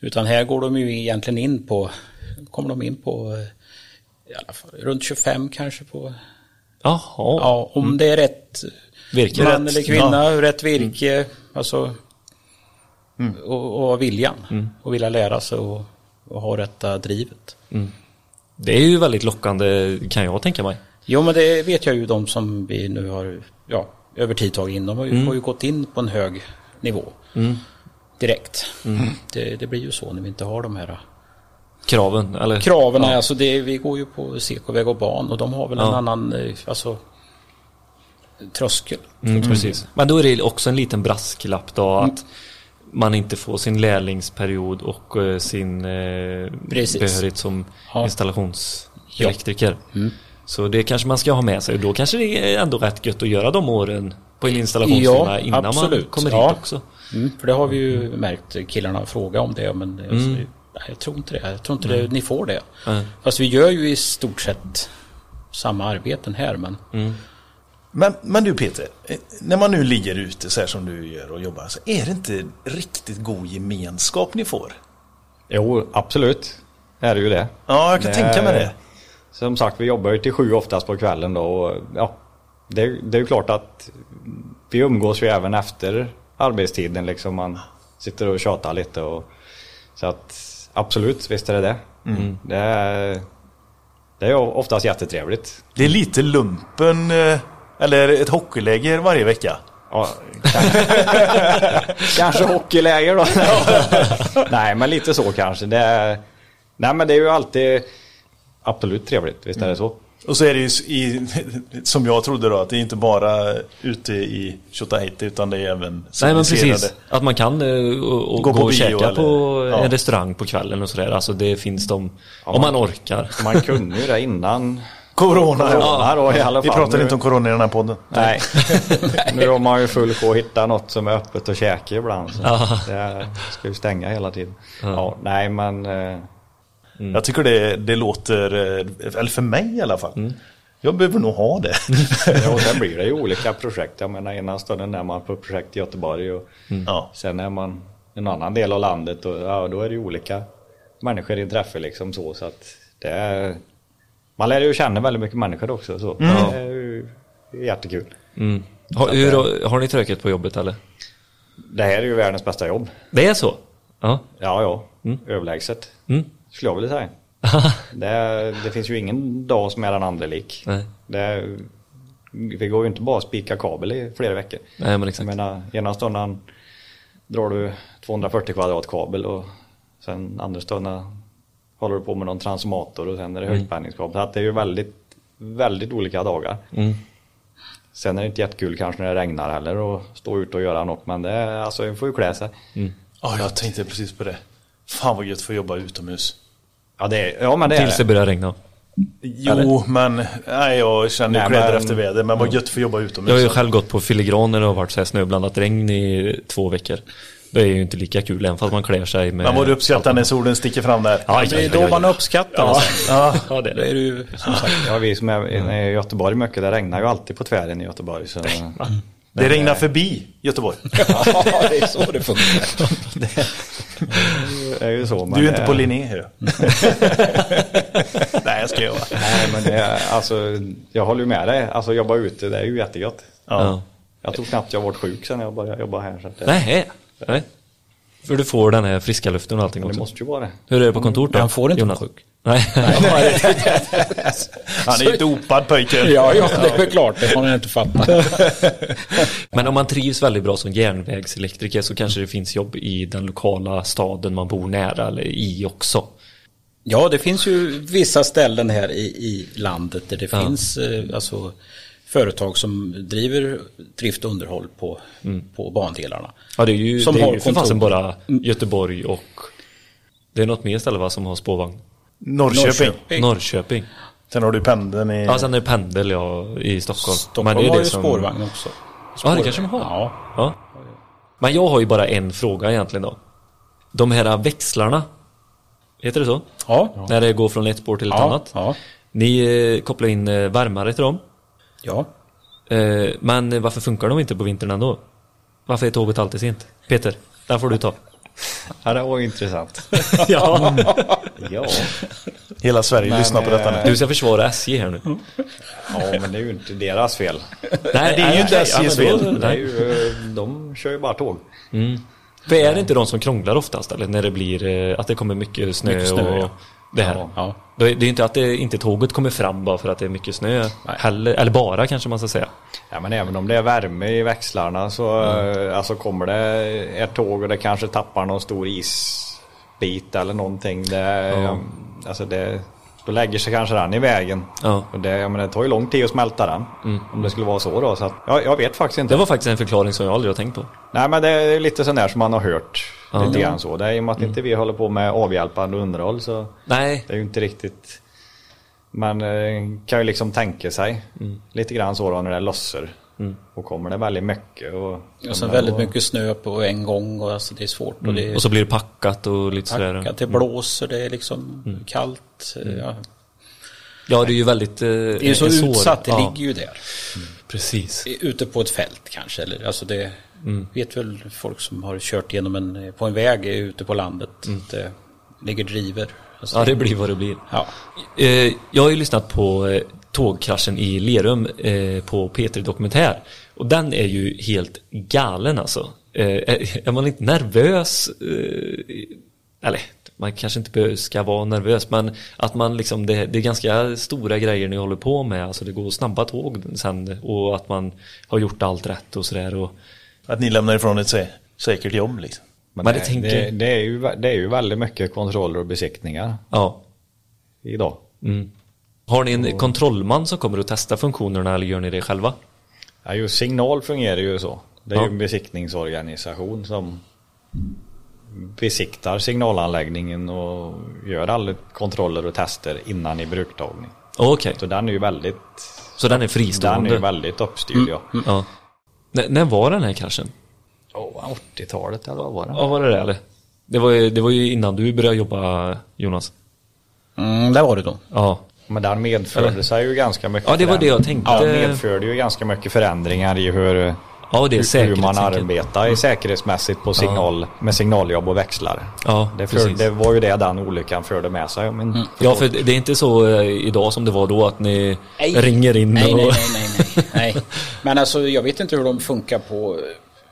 Utan här går de ju egentligen in på, kommer de in på eh, i alla fall, runt 25 kanske på, Jaha. ja om det är rätt Virke. man Rätt, eller kvinna, rätt virke, alltså och, och viljan. Och vilja lära sig och, och ha rätta drivet. Det är ju väldigt lockande kan jag tänka mig. Jo men det vet jag ju de som vi nu har ja, över tid tagit in. De har ju, har ju gått in på en hög nivå. Direkt. Det, det blir ju så när vi inte har de här Kraven, eller? kraven. Ja. Alltså det, vi går ju på CK-väg och ban och de har väl en Ja. annan eh, alltså, tröskel. Mm, precis. Men då är det också en liten brasklapp då att man inte får sin lärlingsperiod och eh, sin eh, behörighet som Ja. installationselektriker. Så det kanske man ska ha med sig och då kanske det är ändå rätt gött att göra de åren på en installationsfirma Ja, innan man absolut. kommer Ja. hit också. Mm, för det har vi ju märkt, killarna fråga om det men jag, säger, nej, jag tror inte det. Jag tror inte det, ni får det. Nej. Fast vi gör ju i stort sett samma arbeten här men Men, men du Peter, eh, när man nu ligger ute så här som du gör och jobbar, så är det inte riktigt god gemenskap ni får? Jo, absolut. Är det ju det. Ja, jag kan tänka mig det. Som sagt, vi jobbar ju till sju oftast på kvällen då. Och, ja, det, är- det är ju klart att vi umgås ju även efter arbetstiden. Liksom man sitter och tjatar lite. Och, så att absolut, visst är det det. Det, är, det är oftast jättetrevligt. Det är lite lumpen, eh, eller ett hockeyläger varje vecka. Ja, kanske, kanske hockeyläger då. nej, men lite så kanske. Det är, nej, men det är ju alltid absolut trevligt. Visst är det så? Och så är det ju i, som jag trodde då, att det är inte bara ute i Tjotahejti utan det är även Nej men precis. Att man kan eh, och, och Gå gå, på och käka eller- på ja. en restaurang på kvällen och sådär. Alltså det finns de, Ja, om man man- orkar. Man kunde ju det innan Corona, corona då i alla Vi fall. pratar Nu- inte om corona i den här podden. Nej. nu har man ju full på att hitta något som är öppet och käka ibland. Så Ja. Det ska ju stänga hela tiden. Ja, nej men eh, Jag tycker det, det låter, eh, eller för mig i alla fall. Mm. Jag behöver nog ha det. ja, och sen blir det ju olika projekt. Jag menar ena stunden är man på projekt i Göteborg och Ja. sen är man i en annan del av landet och ja, då är det ju olika människor i träffar liksom så. så att det är, man lär ju känna väldigt mycket människor också. Så. Det är ju jättekul. Mm. Har, hur, har ni tröket på jobbet eller? Det här är ju världens bästa jobb. Det är så? Ja. Ja, ja. Överlägset. Mm. Skulle jag vilja säga. det, det finns ju ingen dag som är den andra lik. Nej. Det, vi går ju inte bara att spika kabel i flera veckor. Nej men Jag exakt. menar, ena stunden drar du 240 kvadrat kabel och sen andra stunden håller du på med någon transformator och sen är det högspänningskabel. Så att det är ju väldigt, väldigt olika dagar. Mm. Sen är det inte jättekul kanske när det regnar heller och stå ute och göra något men det är, alltså, man får ju klä sig. Ja, jag tänkte precis på det. Fan vad gött att få jobba utomhus. Ja, det är, ja men det är Tills det det. börjar regna. Jo, men nej, jag känner Nej, kläder men- efter väder. Men vad gött för att jobba Jag har utomhus. ju själv gått på filigran när det har varit så här snöblandat regn i två veckor. Det är ju inte lika kul även fast man klär sig med... Men vad du uppskattar när solen sticker fram där. Ja, Det är då man uppskattar. Ja. Ja, det är Då det. är det ju som sagt. Ja, vi som är i Göteborg mycket, det regnar ju alltid på tvären i Göteborg. Så, Det regnar förbi Göteborg. Ja, det är så det funkar. det är ju så. men Du är inte det- på Linné ju. Nej, jag ska göra. Nej, men det är, alltså, jag håller ju med dig. Alltså jobba ute, det är ju jättegött. Ja. Jag tror knappt jag varit sjuk sen jag började jobba här. Så att det, Nej, nej. För du får den här friska luften och allting det också. måste ju vara det. Hur är det på kontoret då? Han får inte Jonas? vara sjuk. Nej. Han är ju dopad pojken. Ja, ja, det är väl klart. Det har ni inte fattat. Men om man trivs väldigt bra som järnvägselektriker så kanske det finns jobb i den lokala staden man bor nära eller i också. Ja, det finns ju vissa ställen här i, i landet där det Ja. finns eh, alltså, företag som driver drift och underhåll på, på bandelarna. Ja, det är ju, Som det är har ju för fasen bara Göteborg och det är något mer ställe va, som har spårvagn. Norrköping. Norrköping. Sen har du pendeln i... Ja, sen är det pendel ja, i Stockholm. Stockholm Men det är har det ju som- spårvagn också. Ja, det kanske de har. Ja. Ja. Men jag har ju bara en fråga egentligen då. De här växlarna, heter det så? Ja. När det går från ett spår till ett Ja, annat. ja. Ni eh, kopplar in eh, värmare till dem. Ja. Eh, men eh, varför funkar de inte på vintern ändå? Varför är tåget alltid sent? Peter, den får du ta. Ja, det var ju intressant. ja. ja. Hela Sverige Men, lyssnar på detta nu. Du ska försvara SJ här nu. ja, men det är ju inte deras fel. Nej, det är ju inte SJs fel. Det är nej. ju, de kör ju bara tåg. För är det inte de som krånglar oftast eller när det blir eh, att det kommer mycket snö, Mycket snö, och ja. Det här? Ja. Ja. Det är ju inte att det, inte tåget kommer fram bara för att det är mycket snö heller, eller bara kanske man ska säga. Ja, men även om det är värme i växlarna så eh, alltså kommer det ett tåg och det kanske tappar någon stor isbit eller någonting. Det, alltså det, då lägger sig kanske den i vägen. Ja. Och det, jag menar, det tar ju lång tid att smälta den. Om det skulle vara så då. Så att, ja, jag vet faktiskt inte. Det var faktiskt en förklaring som jag aldrig har tänkt på. Nej men det är lite sån där som man har hört. Lite grann så. Det är i och med att inte vi håller på med avhjälpande underhåll så Nej, det är ju inte riktigt. Man eh, kan ju liksom tänka sig lite grann så då när det lossar. Och kommer det väldigt mycket. Och, Och sen väldigt mycket snö på en gång och alltså det är svårt. Och det är och så blir det packat och lite sådär. packat, det blåser, det är liksom kallt. Ja. Ja, det är ju väldigt... Eh, Det är ju så en svår- utsatt, det ja, ligger ju där. Precis. Ute på ett fält kanske. Eller, alltså det vet väl folk som har kört genom en, på en väg ute på landet. att Det ligger driver. Alltså, Ja, det blir vad det blir. ja. Eh, jag har ju lyssnat på eh, tågkraschen i Lerum eh, på P3 Dokumentär. Och den är ju helt galen alltså. Eh, är är man inte nervös? Eh, eller, man kanske inte behöver- ska vara nervös men att man liksom, det, det är ganska stora grejer ni håller på med. Alltså det går snabba tåg sen och att man har gjort allt rätt och sådär. Och, Att ni lämnar ifrån ett sä- säkert jobb liksom. Men Men det, det tänker- det, det, är ju, det är ju väldigt mycket kontroller och besiktningar ja. idag. Mm. Har ni en kontrollman som kommer att testa funktionerna eller gör ni det själva? Ja, just signal fungerar ju så. Det är Ja. ju en besiktningsorganisation som besiktar signalanläggningen och gör alla kontroller och tester innan i bruktagning. Okej, Så den är ju väldigt, så den är den fristående? är ju väldigt uppstyrd ja. Ja. N- när var den här kraschen? Oh, 80-talet eller vad var det? Ja, var det det eller? Det var, ju, det var ju innan du började jobba Jonas. Mm, där var det då. Ja. Men den medförde Eller? sig ju ganska mycket Ja, det var det jag tänkte. Ja, medförde ju ganska mycket förändringar i hur, Ja, det är hur, hur man arbetar säkerhetsmässigt på signal, med signaljobb och växlar. Ja, Det, för, precis. det var ju det den olyckan förde med sig. Men, Ja, för det är inte så eh, idag som det var då att ni Nej. ringer in Nej, och... nej, nej, nej, nej, nej. Men alltså jag vet inte hur de funkar på eh,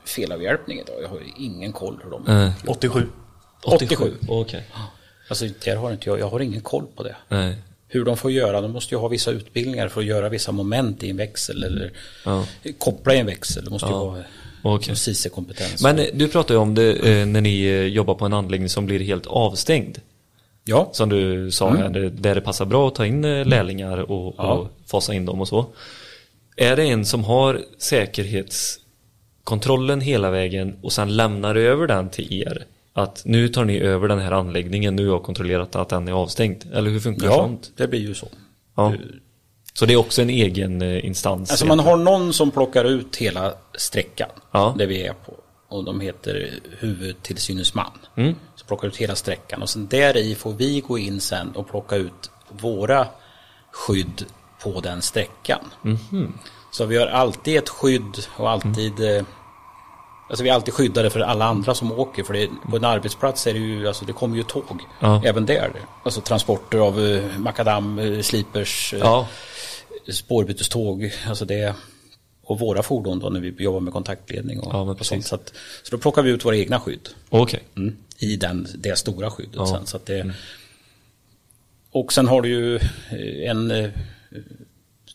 felavhjälpning idag. Jag har ju ingen koll hur de... Eh, 87. 87? Okej. Alltså där har inte jag, jag har ingen koll på det. Nej. Hur de får göra, de måste ju ha vissa utbildningar för att göra vissa moment i en växel eller Ja. koppla i en växel. Det måste ju Ja. vara Okej. CICE-kompetens. Men eh, du pratar ju om det eh, när ni eh, jobbar på en anläggning som blir helt avstängd. ja, Som du sa, här, där- det passar bra att ta in lärlingar och, Ja. och fasa in dem och så. Är det en som har säkerhetskontrollen hela vägen och sen lämnar över den till er? Att nu tar ni över den här anläggningen, nu har jag kontrollerat att den är avstängd. Eller hur funkar Ja, sånt? det blir ju så. Ja. Så det är också en egen eh, instans? Alltså man har någon som plockar ut hela sträckan Ja. där vi är på. Och de heter huvudtillsyningsman. Mm. Så plockar ut hela sträckan och sen där i får vi gå in sen och plocka ut våra skydd på den sträckan. Mhm. Så vi har alltid ett skydd och alltid eh, Alltså vi är alltid skyddade för alla andra som åker för det, på en arbetsplats är det ju, alltså det kommer ju tåg Ja. även där. Alltså transporter av uh, makadam, uh, slipers, eh, Ja, spårbyteståg, alltså det och våra fordon då när vi jobbar med kontaktledning och, Ja, och sånt. Så, att, så då plockar vi ut våra egna skydd okej. mm, i den, det stora skyddet Ja. sen. Så det, Och sen har du ju eh, en, eh,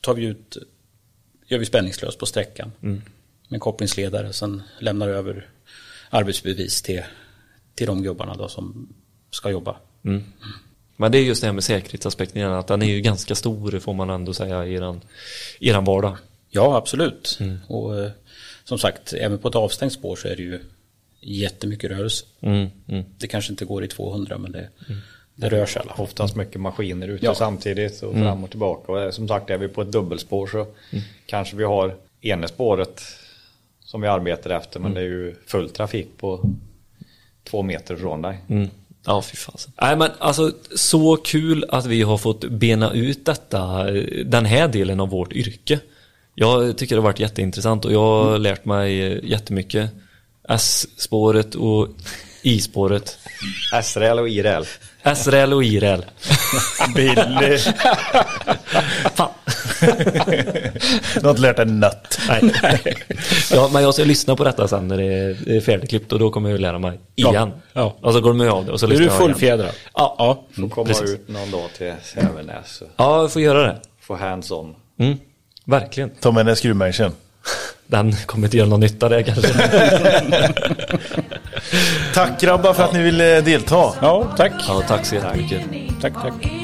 tar vi ut, gör vi spänningslös på sträckan Mm. Med kopplingsledare, sen lämnar över arbetsbevis till, till de gubbarna då som ska jobba. Men det är just det här med säkerhetsaspekten att den är ju ganska stor får man ändå säga i eran, i eran vardag. Ja, absolut. Mm. Och eh, som sagt, även på ett avstängt spår så är det ju jättemycket rörelse. Mm, mm. Det kanske inte går i 200 men det, det rör sig alla. Oftast mycket maskiner ute Ja. samtidigt och fram och tillbaka. Och eh, som sagt är vi på ett dubbelspår så kanske vi har ena spåret som vi arbetar efter men det är ju full trafik på två meter från dig. Mm. Ja, fy fasen. Nej, men alltså så kul att vi har fått bena ut detta, den här delen av vårt yrke. Jag tycker det har varit jätteintressant och jag har lärt mig jättemycket. S-spåret och I-spåret. SRL och IRL. SRL och IRL. Billy. Fan. Du har inte lärt dig nött. Nej. ja, men jag ska lyssna på detta sen när det är- är färdigklippt och då kommer jag lära mig igen. Ja. Och så går de med av det och så är lyssnar du jag igen. fullfjädrad. Ja, ja. Får komma precis. ut någon dag till Sävenäs Ja, jag får göra det. få hands-on. Mm. Verkligen. Ta med den skruvmejseln. Den kommer inte göra någon nytta där kanske. Tack grabbar för att ni ville delta. Ja, tack. Ja, tack så jättemycket. Tack, tack.